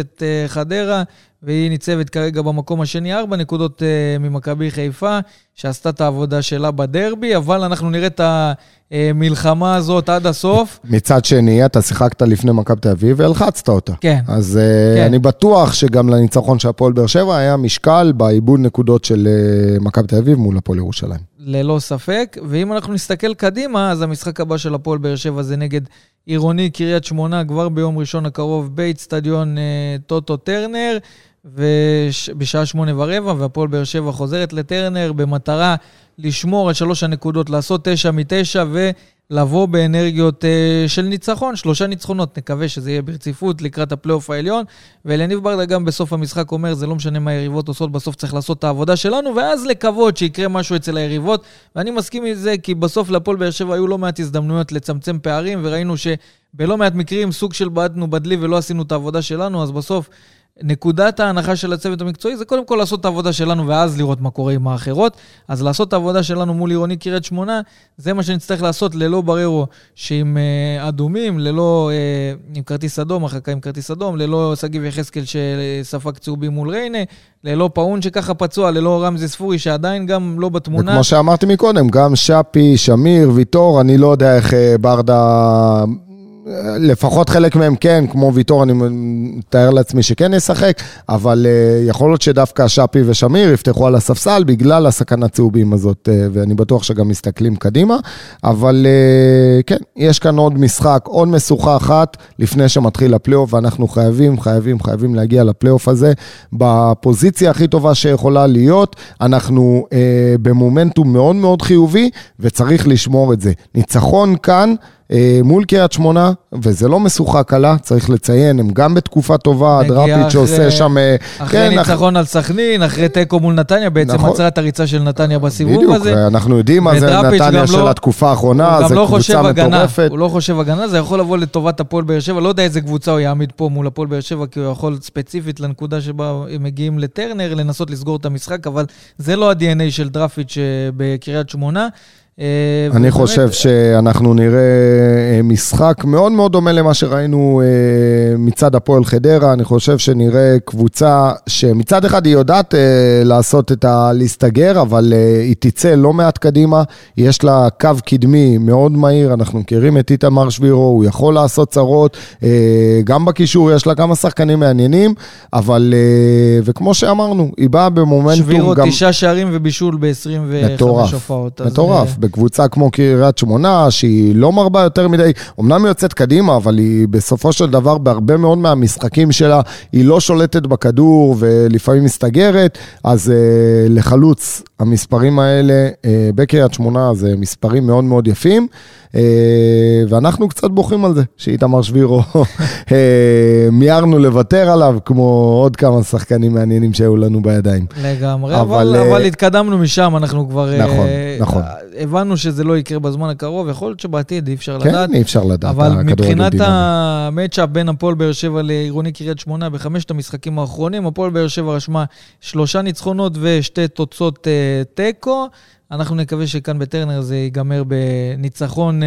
את אה, חדרה, והיא ניצבת כרגע במקום השני, ארבע נקודות אה, ממכבי חיפה, שעשתה את העבודה שלה בדרבי, אבל אנחנו נראה את המלחמה הזאת עד הסוף. מצד שני, אתה שיחקת לפני מכבי תל אביב והלחצת אותה. כן. אז כן. אני בטוח שגם לניצחון של הפועל באר שבע היה משקל בעיבוד נקודות של מכבי תל אביב מול הפועל ירושלים. ללא ספק. ואם אנחנו נסתכל קדימה, אז המשחק הבא של הפועל באר שבע זה נגד עירוני קריית שמונה, כבר ביום ראשון הקרוב באיצטדיון אה, טוטו טרנר, וש... בשעה שמונה ורבע, והפועל באר שבע חוזרת לטרנר במטרה לשמור על שלוש הנקודות, לעשות תשע מתשע ולבוא באנרגיות אה, של ניצחון, שלושה ניצחונות, נקווה שזה יהיה ברציפות לקראת הפלייאוף העליון. ואליניב ברדה גם בסוף המשחק אומר, זה לא משנה מה היריבות עושות, בסוף צריך לעשות את העבודה שלנו, ואז לקוות שיקרה משהו אצל היריבות. ואני מסכים עם זה, כי בסוף להפועל באר שבע היו לא מעט הזדמנויות לצמצם פערים, וראינו שבלא מעט מקרים סוג של בעטנו בדלי ולא עשינו את העבודה שלנו, אז בסוף נקודת ההנחה של הצוות המקצועי זה קודם כל לעשות את העבודה שלנו ואז לראות מה קורה עם האחרות. אז לעשות את העבודה שלנו מול עירוני קריית שמונה, זה מה שנצטרך לעשות ללא בררו שעם אה, אדומים, ללא, אה, עם כרטיס אדום, הרחקה עם כרטיס אדום, ללא שגיב יחזקאל שספג צהובים מול ריינה, ללא פאון שככה פצוע, ללא רמזי ספורי שעדיין גם לא בתמונה. וכמו שאמרתי מקודם, גם שפי, שמיר, ויטור, אני לא יודע איך אה, ברדה... לפחות חלק מהם כן, כמו ויטור, אני מתאר לעצמי שכן ישחק, אבל uh, יכול להיות שדווקא שפי ושמיר יפתחו על הספסל בגלל הסכנת צהובים הזאת, uh, ואני בטוח שגם מסתכלים קדימה, אבל uh, כן, יש כאן עוד משחק, עוד משוכה אחת לפני שמתחיל הפלייאוף, ואנחנו חייבים, חייבים, חייבים להגיע לפלייאוף הזה בפוזיציה הכי טובה שיכולה להיות. אנחנו במומנטום מאוד מאוד חיובי, וצריך לשמור את זה. ניצחון כאן, אה, מול קריית שמונה, וזה לא משוכה קלה, צריך לציין, הם גם בתקופה טובה, מגיע דראפיץ' אחרי- שעושה שם... אה, אחרי כן, אח- ניצחון על סכנין, אחרי תיקו מול נתניה, בעצם נכון. עצרה את הריצה של נתניה בסיבוב בדיוק, הזה. אנחנו יודעים מה זה נתניה גם של לא- התקופה האחרונה, זו לא חושב קבוצה הגנה, מטורפת. הוא לא חושב הגנה, זה יכול לבוא לטובת הפועל באר שבע, לא יודע איזה קבוצה הוא יעמיד פה מול הפועל באר שבע, כי הוא יכול ספציפית לנקודה שבה הם מגיעים לטרנר, לנסות לסגור את המשחק, אבל זה לא ה-DNA של דראפיץ' אה, בקריית שמונה. אה, אני חושב שאנחנו נראה אה, משחק מאוד מאוד דומה למה שראינו אה, מצד הפועל חדרה. אני חושב שנראה קבוצה שמצד אחד היא יודעת אה, לעשות את ה... להסתגר, אבל אה, היא תצא לא מעט קדימה. יש לה קו קדמי מאוד מהיר, אנחנו מכירים את איתמר שבירו, הוא יכול לעשות צרות. אה, גם בקישור יש לה כמה שחקנים מעניינים, אבל, אה, וכמו שאמרנו, היא באה במומנטום שבירו גם... תשעה שערים ובישול ב-25 מטורף, הופעות. מטורף. בקבוצה כמו קריית שמונה, שהיא לא מרבה יותר מדי, אמנם היא יוצאת קדימה, אבל היא בסופו של דבר, בהרבה מאוד מהמשחקים שלה, היא לא שולטת בכדור ולפעמים מסתגרת, אז אה, לחלוץ המספרים האלה אה, בקריית שמונה זה מספרים מאוד מאוד יפים, אה, ואנחנו קצת בוכים על זה, שאיתמר שבירו, אה, מיהרנו לוותר עליו, כמו עוד כמה שחקנים מעניינים שהיו לנו בידיים. לגמרי, אבל, אבל, אבל התקדמנו משם, אנחנו כבר... נכון, נכון. הבנו שזה לא יקרה בזמן הקרוב, יכול להיות שבעתיד אי אפשר כן, לדעת. כן, אי אפשר לדעת. אבל מבחינת המצ'אפ בין הפועל באר שבע לעירוני קריית שמונה בחמשת המשחקים האחרונים, הפועל באר שבע רשמה שלושה ניצחונות ושתי תוצאות תיקו. אנחנו נקווה שכאן בטרנר זה ייגמר בניצחון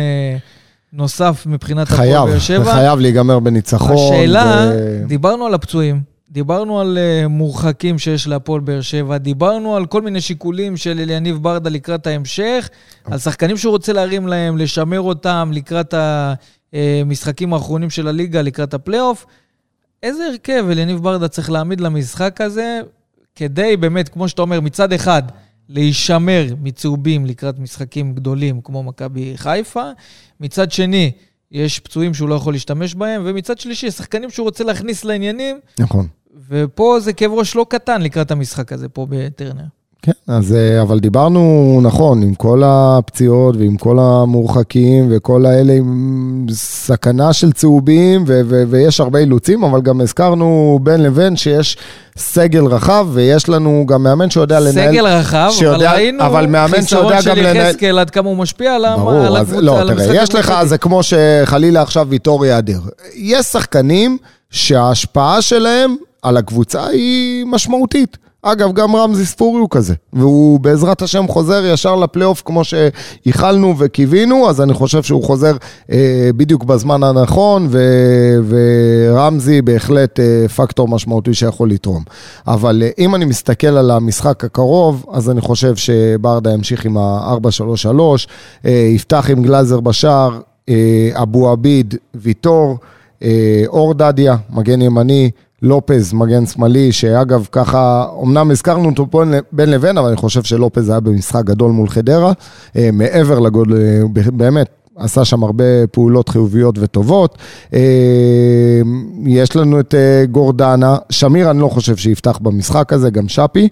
נוסף מבחינת הפועל באר שבע. חייב, חייב להיגמר בניצחון. השאלה, ו... דיברנו על הפצועים, דיברנו על uh, מורחקים שיש להפועל באר שבע, דיברנו על כל מיני שיקולים של אליניב ברדה לקראת ההמשך, על שחקנים שהוא רוצה להרים להם, לשמר אותם לקראת המשחקים האחרונים של הליגה, לקראת הפלייאוף. איזה הרכב אליניב ברדה צריך להעמיד למשחק הזה, כדי באמת, כמו שאתה אומר, מצד אחד, להישמר מצהובים לקראת משחקים גדולים כמו מכבי חיפה. מצד שני, יש פצועים שהוא לא יכול להשתמש בהם, ומצד שלישי, שחקנים שהוא רוצה להכניס לעניינים. נכון. ופה זה כאב ראש לא קטן לקראת המשחק הזה פה בטרנר. כן, אז אבל דיברנו נכון, עם כל הפציעות ועם כל המורחקים וכל האלה, עם סכנה של צהובים ו- ו- ויש הרבה אילוצים, אבל גם הזכרנו בין לבין שיש סגל רחב ויש לנו גם מאמן שיודע סגל לנהל. סגל רחב, שיודע, אבל ראינו אבל מאמן חיסרון של. יחזקאל עד כמה הוא משפיע על, ברור, על אז לא, על תראה, המשחק יש לך. זה כמו שחלילה עכשיו ויטור ייעדר. יש שחקנים שההשפעה שלהם על הקבוצה היא משמעותית. אגב, גם רמזי ספורי הוא כזה, והוא בעזרת השם חוזר ישר לפלייאוף כמו שייחלנו וקיווינו, אז אני חושב שהוא חוזר אה, בדיוק בזמן הנכון, ו, ורמזי בהחלט אה, פקטור משמעותי שיכול לתרום. אבל אה, אם אני מסתכל על המשחק הקרוב, אז אני חושב שברדה ימשיך עם ה-4-3-3, אה, יפתח עם גלאזר בשער, אה, אבו עביד, ויטור, אה, אור דדיה, מגן ימני, לופז, מגן שמאלי, שאגב, ככה, אמנם הזכרנו אותו פה בין לבין, אבל אני חושב שלופז היה במשחק גדול מול חדרה, אה, מעבר לגודל, אה, באמת, עשה שם הרבה פעולות חיוביות וטובות. אה, יש לנו את גורדנה, שמיר אני לא חושב שיפתח במשחק הזה, גם שפי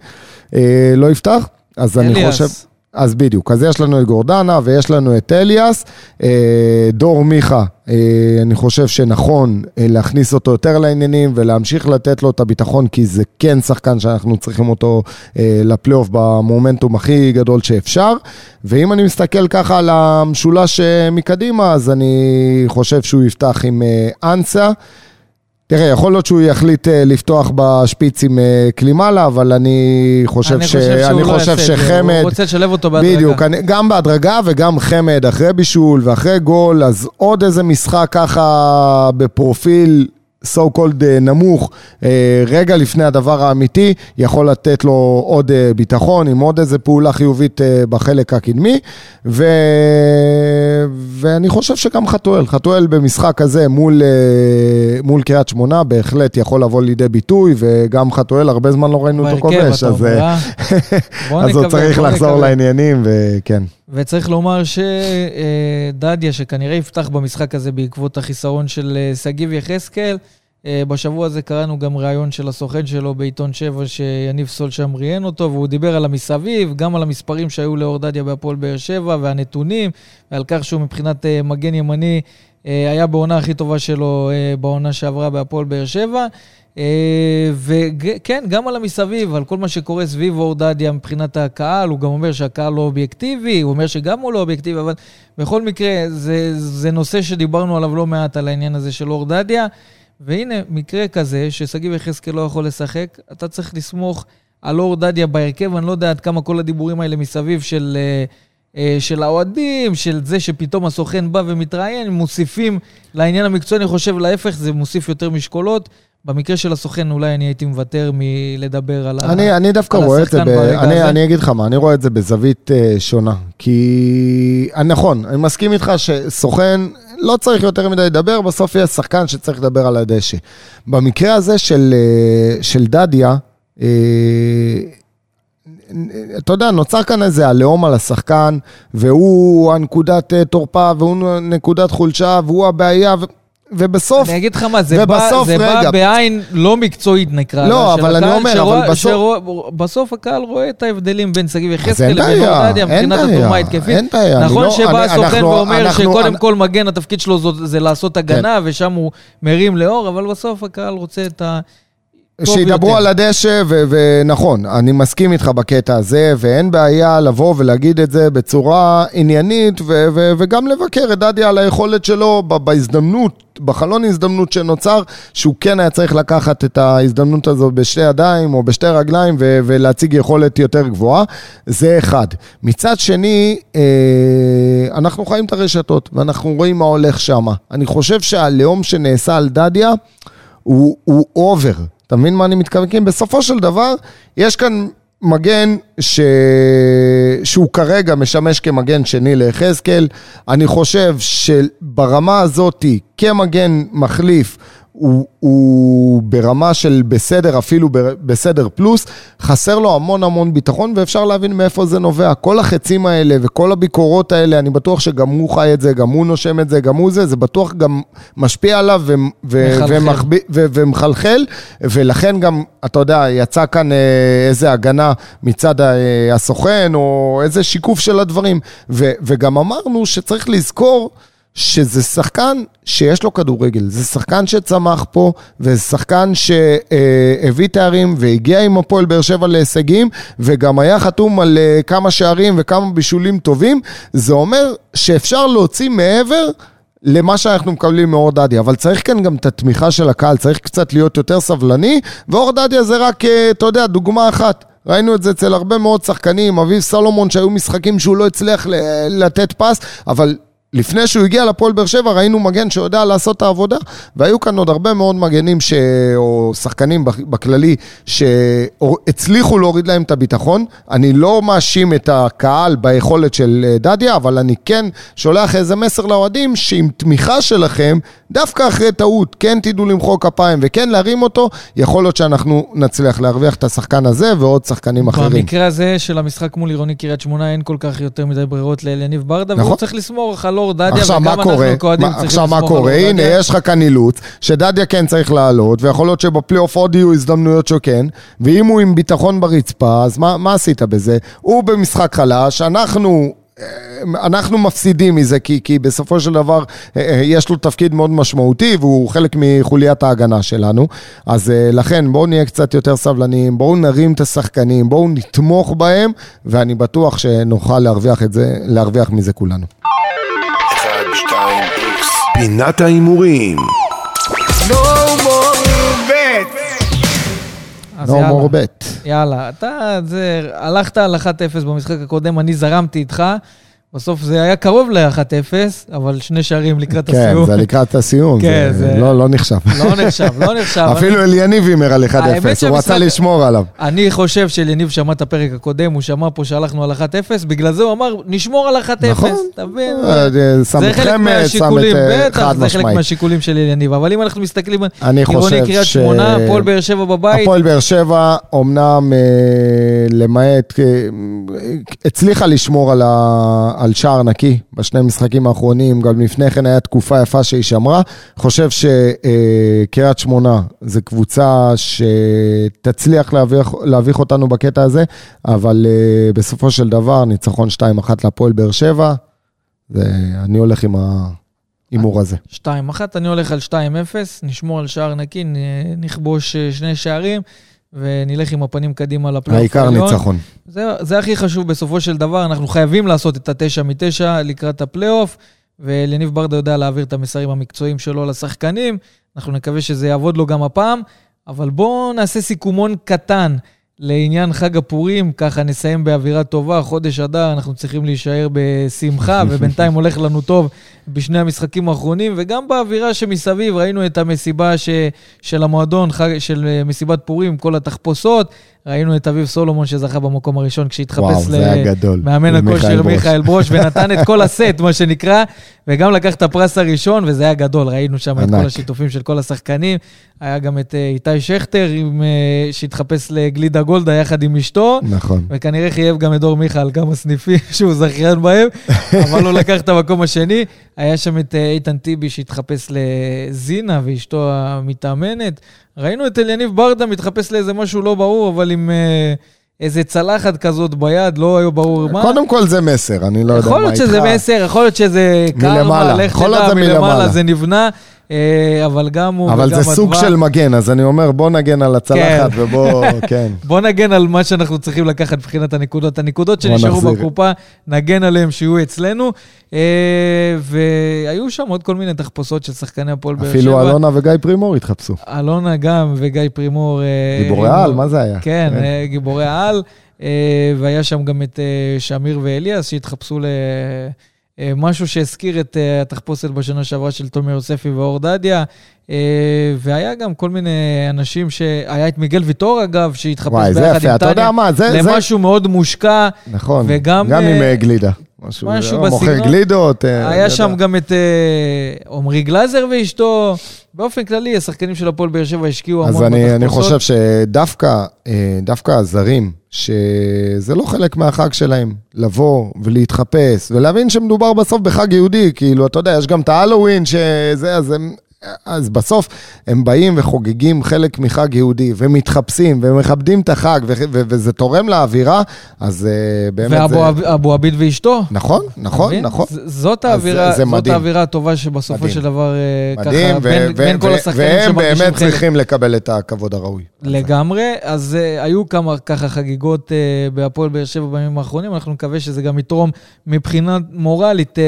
לא יפתח, אז אני אליאס. חושב... אז בדיוק, אז יש לנו את גורדנה ויש לנו את אליאס, אה, דור מיכה, אה, אני חושב שנכון אה, להכניס אותו יותר לעניינים ולהמשיך לתת לו את הביטחון, כי זה כן שחקן שאנחנו צריכים אותו לפלייאוף במומנטום הכי גדול שאפשר. ואם אני מסתכל ככה על המשולש מקדימה, אז אני חושב שהוא יפתח עם אנסה. תראה, יכול להיות שהוא יחליט אה, לפתוח בשפיץ עם אה, קלימאלה, אבל אני חושב, אני ש... חושב שהוא אני לא חושב יעשה את זה, שחמד... הוא רוצה לשלב אותו בהדרגה. בדיוק, אני, גם בהדרגה וגם חמד אחרי בישול ואחרי גול, אז עוד איזה משחק ככה בפרופיל so called אה, נמוך, אה, רגע לפני הדבר האמיתי, יכול לתת לו עוד אה, ביטחון עם עוד איזה פעולה חיובית בחלק הקדמי, ו... ואני חושב שגם חתואל, חתואל במשחק הזה מול, מול קריית שמונה בהחלט יכול לבוא לידי ביטוי, וגם חתואל, הרבה זמן לא ראינו אותו כובש, אז, אז הוא צריך לחזור. לעניינים, וכן. וצריך לומר שדדיה, שכנראה יפתח במשחק הזה בעקבות החיסרון של אה, שגיב יחזקאל, אה, בשבוע הזה קראנו גם ראיון של הסוכן שלו בעיתון 7, שיניב סול שם ראיין אותו, והוא דיבר על המסביב, גם על המספרים שהיו לאור דדיה בהפועל באר שבע, והנתונים, ועל כך שהוא מבחינת אה, מגן ימני היה בעונה הכי טובה שלו בעונה שעברה בהפועל באר שבע. וכן, גם על המסביב, על כל מה שקורה סביב אור דדיה מבחינת הקהל, הוא גם אומר שהקהל לא אובייקטיבי, הוא אומר שגם הוא לא אובייקטיבי, אבל בכל מקרה, זה, זה נושא שדיברנו עליו לא מעט, על העניין הזה של אור דדיה. והנה, מקרה כזה, ששגיב יחזקאל לא יכול לשחק, אתה צריך לסמוך על אור דדיה בהרכב, אני לא יודע עד כמה כל הדיבורים האלה מסביב של, אה, אה, של האוהדים, של זה שפתאום הסוכן בא ומתראיין, מוסיפים לעניין המקצועי, אני חושב להפך, זה מוסיף יותר משקולות. במקרה של הסוכן, אולי אני הייתי מוותר מלדבר על ה... אני, אני דווקא רואה את זה, השחקן ב... ברגע אני, הזה. אני אגיד לך מה, אני רואה את זה בזווית uh, שונה. כי אה, נכון, אני מסכים איתך שסוכן לא צריך יותר מדי לדבר, בסוף יהיה שחקן שצריך לדבר על הדשא. במקרה הזה של, uh, של דדיה, uh, אתה יודע, נוצר כאן איזה עליהום על השחקן, והוא הנקודת uh, תורפה, והוא נקודת חולשה, והוא הבעיה. ו... ובסוף... אני אגיד לך מה, זה, בא, ובסוף, זה רגע. בא בעין לא מקצועית נקרא. לא, לה, אבל אני אומר, שרואה- אבל בסוף- שרואה- בסוף הקהל רואה את ההבדלים בין שגיב יחזקאל לבין אורדדיה מבחינת התרומה ההתקפית. אין בעיה. נכון לא- שבא הסוכן ואומר אנחנו- שקודם אני- כל מגן, התפקיד שלו זאת- זה לעשות כן. הגנה, ושם הוא מרים לאור, אבל בסוף הקהל רוצה את ה... שידברו יותר. על הדשא, ו- ונכון, אני מסכים איתך בקטע הזה, ואין בעיה לבוא ולהגיד את זה בצורה עניינית, ו- ו- וגם לבקר את דדיה על היכולת שלו בהזדמנות, בחלון הזדמנות שנוצר, שהוא כן היה צריך לקחת את ההזדמנות הזו בשתי ידיים או בשתי רגליים ו- ולהציג יכולת יותר גבוהה. זה אחד. מצד שני, אה, אנחנו חיים את הרשתות, ואנחנו רואים מה הולך שם. אני חושב שהלאום שנעשה על דדיה, הוא, הוא אובר. אתה מבין מה אני מתכוון? כי בסופו של דבר, יש כאן מגן ש... שהוא כרגע משמש כמגן שני ליחזקאל. אני חושב שברמה הזאתי, כמגן מחליף, הוא, הוא ברמה של בסדר, אפילו בסדר פלוס, חסר לו המון המון ביטחון, ואפשר להבין מאיפה זה נובע. כל החצים האלה וכל הביקורות האלה, אני בטוח שגם הוא חי את זה, גם הוא נושם את זה, גם הוא זה, זה בטוח גם משפיע עליו ו- ו-. ומחב- ו- ומחלחל, ולכן גם, אתה יודע, יצא כאן אה, איזה הגנה מצד אה, הסוכן, או איזה שיקוף של הדברים. ו- וגם אמרנו שצריך לזכור שזה שחקן שיש לו כדורגל, זה שחקן שצמח פה, וזה שחקן שהביא תארים והגיע עם הפועל באר שבע להישגים, וגם היה חתום על אה, כמה שערים וכמה בישולים טובים, זה אומר שאפשר להוציא מעבר למה שאנחנו מקבלים מאור דדיה, אבל צריך כאן גם את התמיכה של הקהל, צריך קצת להיות יותר סבלני, ואור דדיה זה רק, אה, אתה יודע, דוגמה אחת. ראינו את זה אצל הרבה מאוד שחקנים, אביב סלומון, שהיו משחקים שהוא לא הצליח לתת פס, אבל לפני שהוא הגיע לפועל באר שבע ראינו מגן שיודע לעשות את העבודה, והיו כאן עוד הרבה מאוד מגנים ש... או שחקנים בכ- בכללי שהצליחו להוריד להם את הביטחון. אני לא מאשים את הקהל ביכולת של אה, דדיה, אבל אני כן שולח איזה מסר לאוהדים שעם תמיכה שלכם, דווקא אחרי טעות, כן תדעו למחוא כפיים וכן להרים אותו, יכול להיות שאנחנו נצליח להרוויח את השחקן הזה ועוד שחקנים אחרים. במקרה הזה של המשחק מול עירוני קריית שמונה אין כל כך יותר מדי ברירות לאליניב ברדה, נכון. והוא צריך לסמוך על אור דדיה, עכשיו מה וגם? אנחנו מה- צריכים עכשיו לסמוך מה על אור קורה? הנה. יש לך כאן אילוץ, שדדיה כן צריך לעלות, ויכול להיות שבפלייאוף עוד יהיו הזדמנויות שכן, ואם הוא עם ביטחון ברצפה, אז מה, מה עשית בזה? הוא במשחק חלש, אנחנו... אה, אנחנו מפסידים מזה, כי, כי בסופו של דבר אה, אה, יש לו תפקיד מאוד משמעותי והוא חלק מחוליית ההגנה שלנו. אז לכן בואו נהיה קצת יותר סבלניים, בואו נרים את השחקנים, בואו נתמוך בהם, ואני בטוח שנוכל להרוויח את זה, להרוויח מזה כולנו. אחד, שתיים, איקס. פינת ההימורים. no יאללה. more bet. יאללה, אתה, זה, הלכת על 1-0 במשחק הקודם, אני זרמתי איתך. בסוף זה היה קרוב ל-1-0, אבל שני שערים לקראת כן, הסיום. זה לקראת הסיום, כן, זה זה- לא, לא נחשב. לא נחשב, לא נחשב. אפילו אליניב הימר על 1-0, האמת הוא רצה לשמור עליו. אני חושב שאליניב שמע את הפרק הקודם, הוא שמע פה שהלכנו על 1-0, בגלל זה הוא אמר, נשמור על 1-0, נכון. אתה מבין? אה, אה, שם חמד, שם את אה, חד זה חלק משמעית. מהשיקולים של אליניב. אבל אם אנחנו מסתכלים אני חושב קריית שמונה, הפועל באר שבע בבית, הפועל באר שבע, אמנם למעט, הצליחה לשמור על, ה, על שער נקי בשני המשחקים האחרונים, גם לפני כן היה תקופה יפה שהיא שמרה. חושב שקריית שמונה זו קבוצה שתצליח להביך, להביך אותנו בקטע הזה, אבל אה, בסופו של דבר, ניצחון 2-1 להפועל באר שבע, ואני הולך עם ההימור הזה. 2-1, אני הולך על 2-0, נשמור על שער נקי, נכבוש אה, שני שערים, ונלך עם הפנים קדימה לפלייאוף העיקר העליון. ניצחון. זה, זה הכי חשוב בסופו של דבר, אנחנו חייבים לעשות את התשע מתשע לקראת הפלייאוף, ולניב ברדה יודע להעביר את המסרים המקצועיים שלו לשחקנים, אנחנו נקווה שזה יעבוד לו גם הפעם, אבל בואו נעשה סיכומון קטן לעניין חג הפורים, ככה נסיים באווירה טובה, חודש אדר, אנחנו צריכים להישאר בשמחה, ובינתיים הולך לנו טוב בשני המשחקים האחרונים, וגם באווירה שמסביב, ראינו את המסיבה ש, של המועדון, חג, של אה, מסיבת פורים, כל התחפושות, ראינו את אביב סולומון שזכה במקום הראשון כשהתחפש. למאמן הכושר מיכאל ברוש. ונתן את כל הסט, מה שנקרא, וגם לקח את הפרס הראשון, וזה היה גדול, ראינו שם את. כל השיתופים של כל השחקנים. היה גם את אה, איתי שכטר, עם, אה, שהתחפש לגלידה גולדה יחד עם אשתו. נכון. וכנראה חייב גם את דור מיכה על כמה סניפים שהוא זכיין בהם, אבל הוא לקח את המקום השני. היה שם את אה, איתן טיבי שהתחפש לזינה ואשתו המתאמנת. ראינו את אליניב ברדה מתחפש לאיזה משהו לא ברור, אבל עם אה, איזה צלחת כזאת ביד, לא היה ברור מה. קודם כל זה מסר, אני לא יודע מה יכול איתך. להיות שזה מסר, יכול להיות שזה קרמה. לך יכול תדע, מלמעלה. זה נבנה, אבל גם הוא אבל זה סוג של מגן, אז אני אומר, בוא נגן על הצלחת ובוא, כן. בוא נגן על מה שאנחנו צריכים לקחת מבחינת הנקודות. הנקודות שנשארו. בקופה, נגן עליהם שיהיו אצלנו. אה, והיו שם עוד כל מיני תחפושות של שחקני הפועל באר שבע. אפילו אלונה וגיא פרימור התחפשו. אלונה גם וגיא פרימור. אה, גיבורי היו- על, מה זה היה? כן, אה, גיבורי על. אה, והיה שם גם את אה, שמיר ואליאס שהתחפשו למשהו שהזכיר את אה, התחפושת בשנה שעברה של תומר יוספי ואור דדיה. אה, והיה גם כל מיני אנשים ש... היה את מיגל ויטור, אגב, שהתחפש ביחד עם טניה מה, זה... למשהו מאוד מושקע. נכון, וגם, גם עם אה, אה, גלידה. משהו, משהו אה, מוכר בסגנון. גלידות. אה, היה. שם גם את אה, עמרי גלאזר ואשתו. באופן כללי, השחקנים של הפועל באר שבע השקיעו המון אז אני, אני בתחפושות. חושב שדווקא דווקא הזרים, שזה לא חלק מהחג שלהם, לבוא ולהתחפש ולהבין שמדובר בסוף בחג יהודי, כאילו, אתה יודע, יש גם את ההלואוין שזה, אז הם... אז בסוף הם באים וחוגגים חלק מחג יהודי, ומתחפשים, ומכבדים את החג, ו- ו- וזה תורם לאווירה, אז אה, באמת זה... ואבו אבו עביד ואשתו. נכון, נכון, מבין? נכון. ז- זאת האווירה, זה זאת מדהים. האווירה הטובה שבסופו מדהים. של דבר אה, מדהים, ככה, ו- בין, ו- בין כל ו- השחקנים והם שמרגישים באמת חלק. צריכים לקבל את הכבוד הראוי. לגמרי, אז uh, היו כמה ככה חגיגות uh, בהפועל באר שבע בימים האחרונים, אנחנו נקווה שזה גם יתרום מבחינה מורלית uh,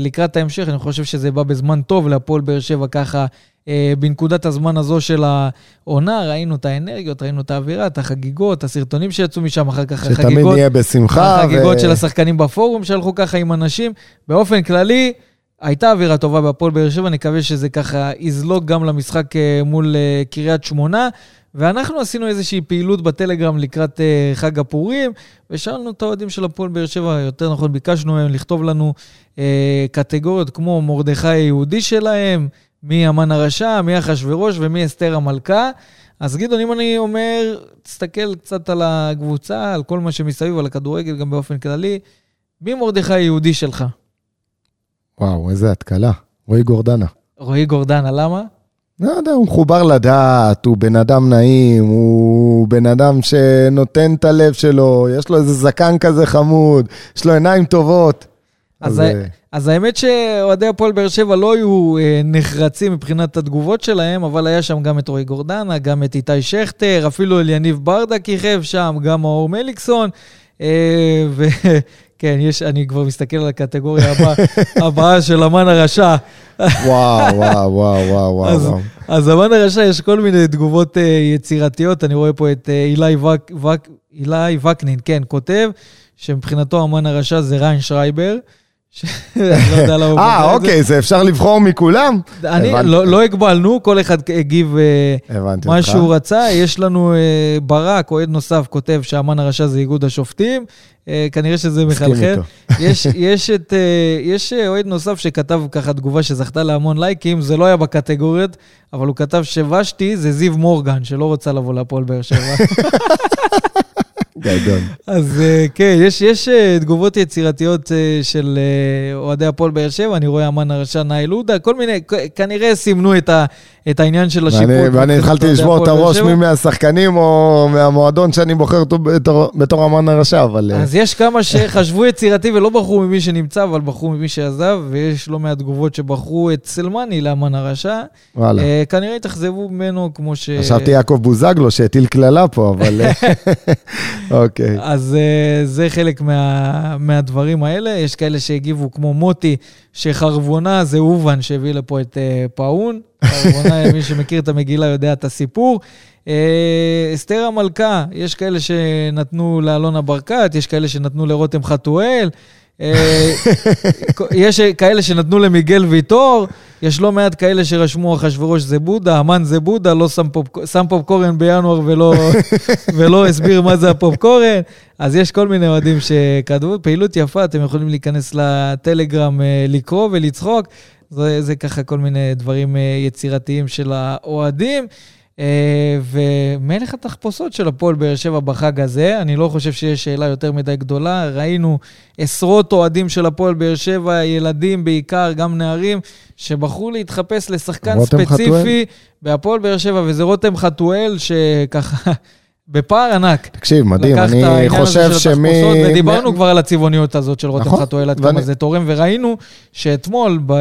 לקראת ההמשך, אני חושב שזה בא בזמן טוב להפועל באר שבע ככה. Uh, בנקודת הזמן הזו של העונה, ראינו את האנרגיות, ראינו את האווירה, את החגיגות, הסרטונים שיצאו משם, אחר כך שתמיד החגיגות, נהיה בשמחה. החגיגות ו- של השחקנים בפורום שהלכו ככה עם אנשים. באופן כללי, הייתה אווירה טובה בהפועל באר שבע, נקווה שזה ככה יזלוג גם למשחק אה, מול אה, קריית שמונה. ואנחנו עשינו איזושהי פעילות בטלגרם לקראת אה, חג הפורים, ושאלנו את האוהדים של הפועל באר שבע, יותר נכון, ביקשנו מהם לכתוב לנו אה, קטגוריות כמו מרדכי היהודי שלהם, מי המן הרשע, מי אחשוורוש ומי אסתר המלכה. אז גדעון, אם אני אומר, תסתכל קצת על הקבוצה, על כל מה שמסביב, על הכדורגל גם באופן כללי, מי מרדכי היהודי שלך? וואו, איזה התקלה. רועי גורדנה. רועי גורדנה, למה? לא יודע, הוא מחובר לדעת, הוא בן אדם נעים, הוא בן אדם שנותן את הלב שלו, יש לו איזה זקן כזה חמוד, יש לו עיניים טובות. אז, אז, אה, אז האמת שאוהדי הפועל באר שבע לא היו אה, נחרצים מבחינת התגובות שלהם, אבל היה שם גם את רועי גורדנה, גם את איתי שכטר, אפילו אליניב ברדה כיכב שם, גם מאור מליקסון. אה, וכן, יש, אני כבר מסתכל על הקטגוריה הבאה, הבאה של אמן הרשע. וואו, וואו, וואו, וואו. אז, וואו. אז אמן הרשע, יש כל מיני תגובות אה, יצירתיות. אני רואה פה את אה, אילי, וק, וק, אילי וקנין, כן, כותב שמבחינתו אמן הרשע זה ריין שרייבר. לא אה. אוקיי, זה אפשר לבחור מכולם? אני. לא, לא הגבלנו, כל אחד הגיב אה, מה. שהוא רצה. יש לנו אה, ברק, אוהד נוסף, כותב שהמן הרשע זה איגוד השופטים. אה, כנראה שזה מחלחל. יש, יש, את, יש אוהד נוסף שכתב ככה תגובה שזכתה להמון לייקים, זה לא היה בקטגוריות, אבל הוא כתב שוושתי זה זיו מורגן, שלא רוצה לבוא להפועל באר שבע. גדול. אז אה, כן, יש, יש אה, תגובות יצירתיות אה, של אוהדי הפועל באר שבע, אני רואה אמן הרשע נאיל עודה, כל מיני, כנראה סימנו את, ה, את העניין של השיפוט. ואני- התחלתי לשבור את הראש. מי מהשחקנים או מהמועדון שאני בוחר אותו בתור- בתור אמן הרשע, אבל... אז יש כמה שחשבו יצירתי ולא בחרו ממי שנמצא, אבל בחרו ממי שעזב, ויש לא מעט תגובות שבחרו את סלמני לאמן הרשע. וואלה. אה, כנראה התאכזבו ממנו כמו ש... חשבתי יעקב בוזגלו שהטיל קללה פה, אבל... אה, אוקיי. אז uh, זה חלק מה, מהדברים האלה. יש כאלה שהגיבו כמו מוטי, שחרבונה זה אובן שהביא לפה את uh, פאון. חרבונה, מי שמכיר את המגילה יודע את הסיפור. Uh, אסתר המלכה, יש כאלה שנתנו לאלונה ברקת, יש כאלה שנתנו לרותם חתואל. אה, יש כאלה שנתנו למיגל ויטור, יש לא מעט כאלה שרשמו אחשוורוש זה בודה, המן זה בודה, לא שם, פופ, שם פופקורן בינואר ולא, ולא הסביר מה זה הפופקורן. אז יש כל מיני אוהדים שכתבו, פעילות יפה, אתם יכולים להיכנס לטלגרם, אה, לקרוא ולצחוק. זה, זה ככה כל מיני דברים אה, יצירתיים של האוהדים. אה, ומלך התחפושות של הפועל באר שבע בחג הזה, אני לא חושב שיש שאלה יותר מדי גדולה. ראינו עשרות אוהדים של הפועל באר שבע, ילדים בעיקר, גם נערים, שבחרו להתחפש לשחקן ספציפי בהפועל באר שבע, וזה רותם חתואל, שככה... בפער ענק. תקשיב, מדהים, אני חושב שמי... ודיברנו מ... כבר על הצבעוניות הזאת של רותם נכון, חתואל, עד ואני... כמה זה תורם, וראינו שאתמול, ב...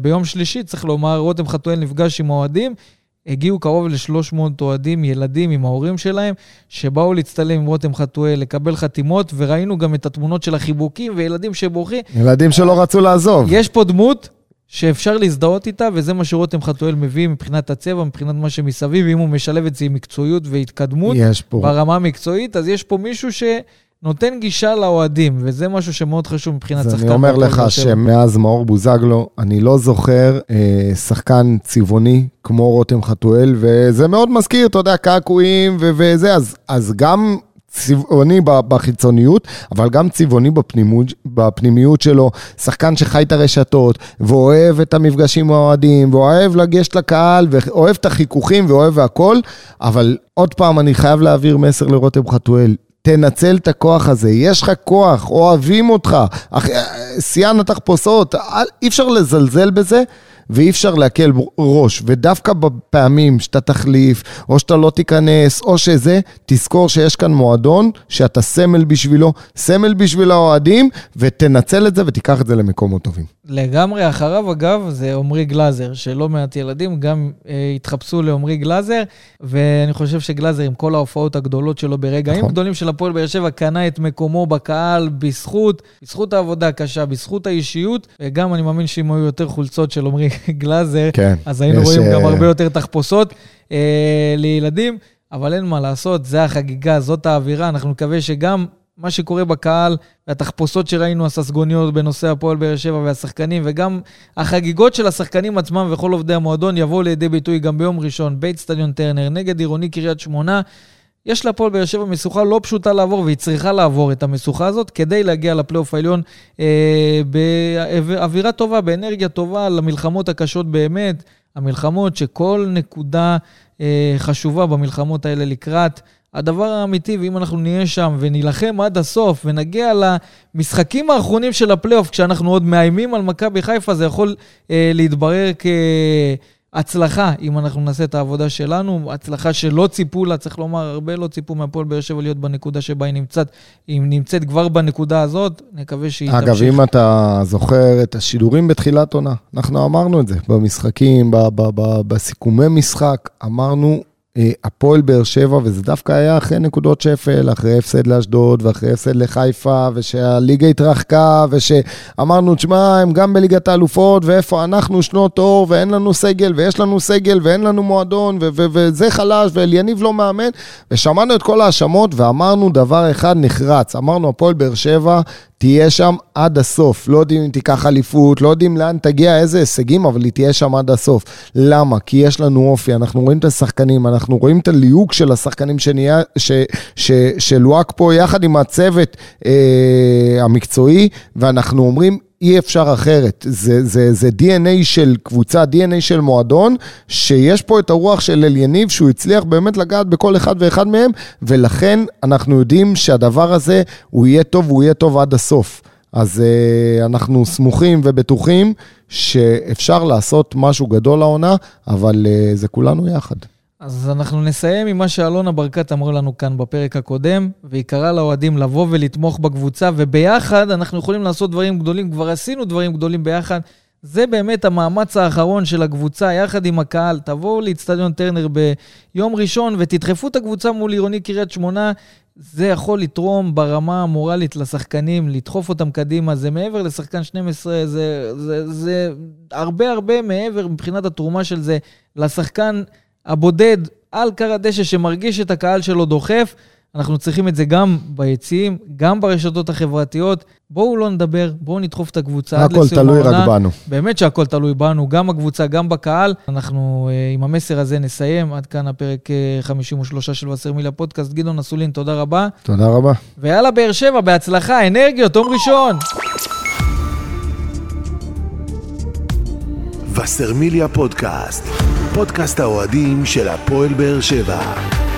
ביום שלישי, צריך לומר, רותם חתואל נפגש עם האוהדים, הגיעו קרוב ל-300 אוהדים, ילדים עם ההורים שלהם, שבאו להצטלם עם רותם חתואל, לקבל חתימות, וראינו גם את התמונות של החיבוקים וילדים שבוכים. ילדים שלא רצו לעזוב. יש פה דמות שאפשר להזדהות איתה, וזה מה שרותם חתואל מביא מבחינת הצבע, מבחינת מה שמסביב, אם הוא משלב את זה עם מקצועיות והתקדמות ברמה המקצועית, אז יש פה מישהו ש... נותן גישה לאוהדים, וזה משהו שמאוד חשוב מבחינת שחקן. אז אני אומר לך שמאז מאור בוזגלו, אני לא זוכר אה, שחקן צבעוני כמו רותם חתואל, וזה מאוד מזכיר, אתה יודע, קעקועים וזה, אז, אז גם צבעוני בחיצוניות, אבל גם צבעוני בפנימיות, בפנימיות שלו, שחקן שחי את הרשתות, ואוהב את המפגשים עם האוהדים, ואוהב לגשת לקהל, ואוהב את החיכוכים, ואוהב הכל, אבל עוד פעם, אני חייב להעביר מסר לרותם חתואל, תנצל את הכוח הזה, יש לך כוח, אוהבים אותך, שיאן התחפושות, אי אפשר לזלזל בזה. ואי אפשר להקל ראש. ודווקא בפעמים שאתה תחליף, או שאתה לא תיכנס, או שזה, תזכור שיש כאן מועדון שאתה סמל בשבילו, סמל בשביל האוהדים, ותנצל את זה ותיקח את זה למקומות טובים. לגמרי. אחריו, אגב, זה עמרי גלאזר, שלא מעט ילדים גם אה, התחפשו לעמרי גלאזר, ואני חושב שגלאזר, עם כל ההופעות הגדולות שלו ברגעים נכון. גדולים של הפועל באר שבע, קנה את מקומו בקהל בזכות, בזכות העבודה הקשה, בזכות האישיות, וגם אני מאמין שאם היו יותר חולצות של עמרי גלאזר, כן, אז היינו יש... רואים גם אה, הרבה יותר תחפושות אה, לילדים, אבל אין מה לעשות, זה החגיגה, זאת האווירה, אנחנו נקווה שגם מה שקורה בקהל, והתחפושות שראינו, הססגוניות בנושא הפועל באר שבע והשחקנים, וגם החגיגות של השחקנים עצמם וכל עובדי המועדון יבואו לידי ביטוי גם ביום ראשון, בית סטדיון טרנר, נגד עירוני קריית שמונה. יש להפועל באר שבע משוכה לא פשוטה לעבור, והיא צריכה לעבור את המשוכה הזאת כדי להגיע לפלייאוף העליון אה, באווירה טובה, באנרגיה טובה, למלחמות הקשות באמת, המלחמות שכל נקודה אה, חשובה במלחמות האלה לקראת. הדבר האמיתי, ואם אנחנו נהיה שם ונילחם עד הסוף ונגיע למשחקים האחרונים של הפלייאוף, כשאנחנו עוד מאיימים על מכבי חיפה, זה יכול אה, להתברר כהצלחה, אם אנחנו נעשה את העבודה שלנו, הצלחה שלא ציפו לה, צריך לומר, הרבה לא ציפו מהפועל באר שבע להיות בנקודה שבה היא נמצאת. אם נמצאת כבר בנקודה הזאת, נקווה שהיא אגב, תמשיך. אגב, אם אתה זוכר את השידורים בתחילת עונה, אנחנו אמרנו את זה במשחקים, בסיכומי משחק, אמרנו... אה, הפועל באר שבע, וזה דווקא היה אחרי נקודות שפל, אחרי הפסד לאשדוד ואחרי הפסד לחיפה, ושהליגה התרחקה, ושאמרנו, תשמע, הם גם בליגת האלופות, ואיפה אנחנו שנות אור, ואין לנו סגל, ויש לנו סגל, ואין לנו מועדון, וזה חלש, ואליניב לא מאמן, ושמענו את כל ההאשמות, ואמרנו דבר אחד נחרץ, אמרנו, הפועל באר שבע תהיה שם עד הסוף. לא יודעים אם תיקח אליפות, לא יודעים לאן תגיע, איזה הישגים, אבל היא תהיה שם עד הסוף. למה? כי יש לנו אופי, אנחנו רואים את השחקנים, אנחנו רואים את הליהוק של השחקנים שנהיה, ש, ש, שלוהק פה יחד עם הצוות אה, המקצועי, ואנחנו אומרים, אי אפשר אחרת. זה, זה, זה DNA של קבוצה, DNA של מועדון, שיש פה את הרוח של אל יניב, שהוא הצליח באמת לגעת בכל אחד ואחד מהם, ולכן אנחנו יודעים שהדבר הזה, הוא יהיה טוב, הוא יהיה טוב עד הסוף. אז uh, אנחנו סמוכים ובטוחים שאפשר לעשות משהו גדול לעונה, אבל uh, זה כולנו יחד. אז אנחנו נסיים עם מה שאלונה ברקת אמרו לנו כאן בפרק הקודם, והיא קראה לאוהדים לבוא ולתמוך בקבוצה, וביחד אנחנו יכולים לעשות דברים גדולים, כבר עשינו דברים גדולים ביחד. זה באמת המאמץ האחרון של הקבוצה, יחד עם הקהל. תבואו לאצטדיון טרנר ביום ראשון ותדחפו את הקבוצה מול עירוני קריית שמונה. זה יכול לתרום ברמה המורלית לשחקנים, לדחוף אותם קדימה. זה מעבר לשחקן 12, זה, זה, זה הרבה הרבה מעבר מבחינת התרומה של זה לשחקן הבודד על קר הדשא שמרגיש את הקהל שלו דוחף, אנחנו צריכים את זה גם ביציעים, גם ברשתות החברתיות. בואו לא נדבר, בואו נדחוף את הקבוצה עד הכל לסיום תלוי העונה. רק בנו. באמת שהכל תלוי בנו, גם הקבוצה, גם בקהל. אנחנו אה, עם המסר הזה נסיים. עד כאן הפרק אה, 53 של וסרמיליה פודקאסט. גדעון אסולין, תודה רבה. תודה רבה. ויאללה, באר שבע, בהצלחה, אנרגיות, תום ראשון. וסרמיליה פודקאסט, פודקאסט האוהדים של הפועל באר שבע.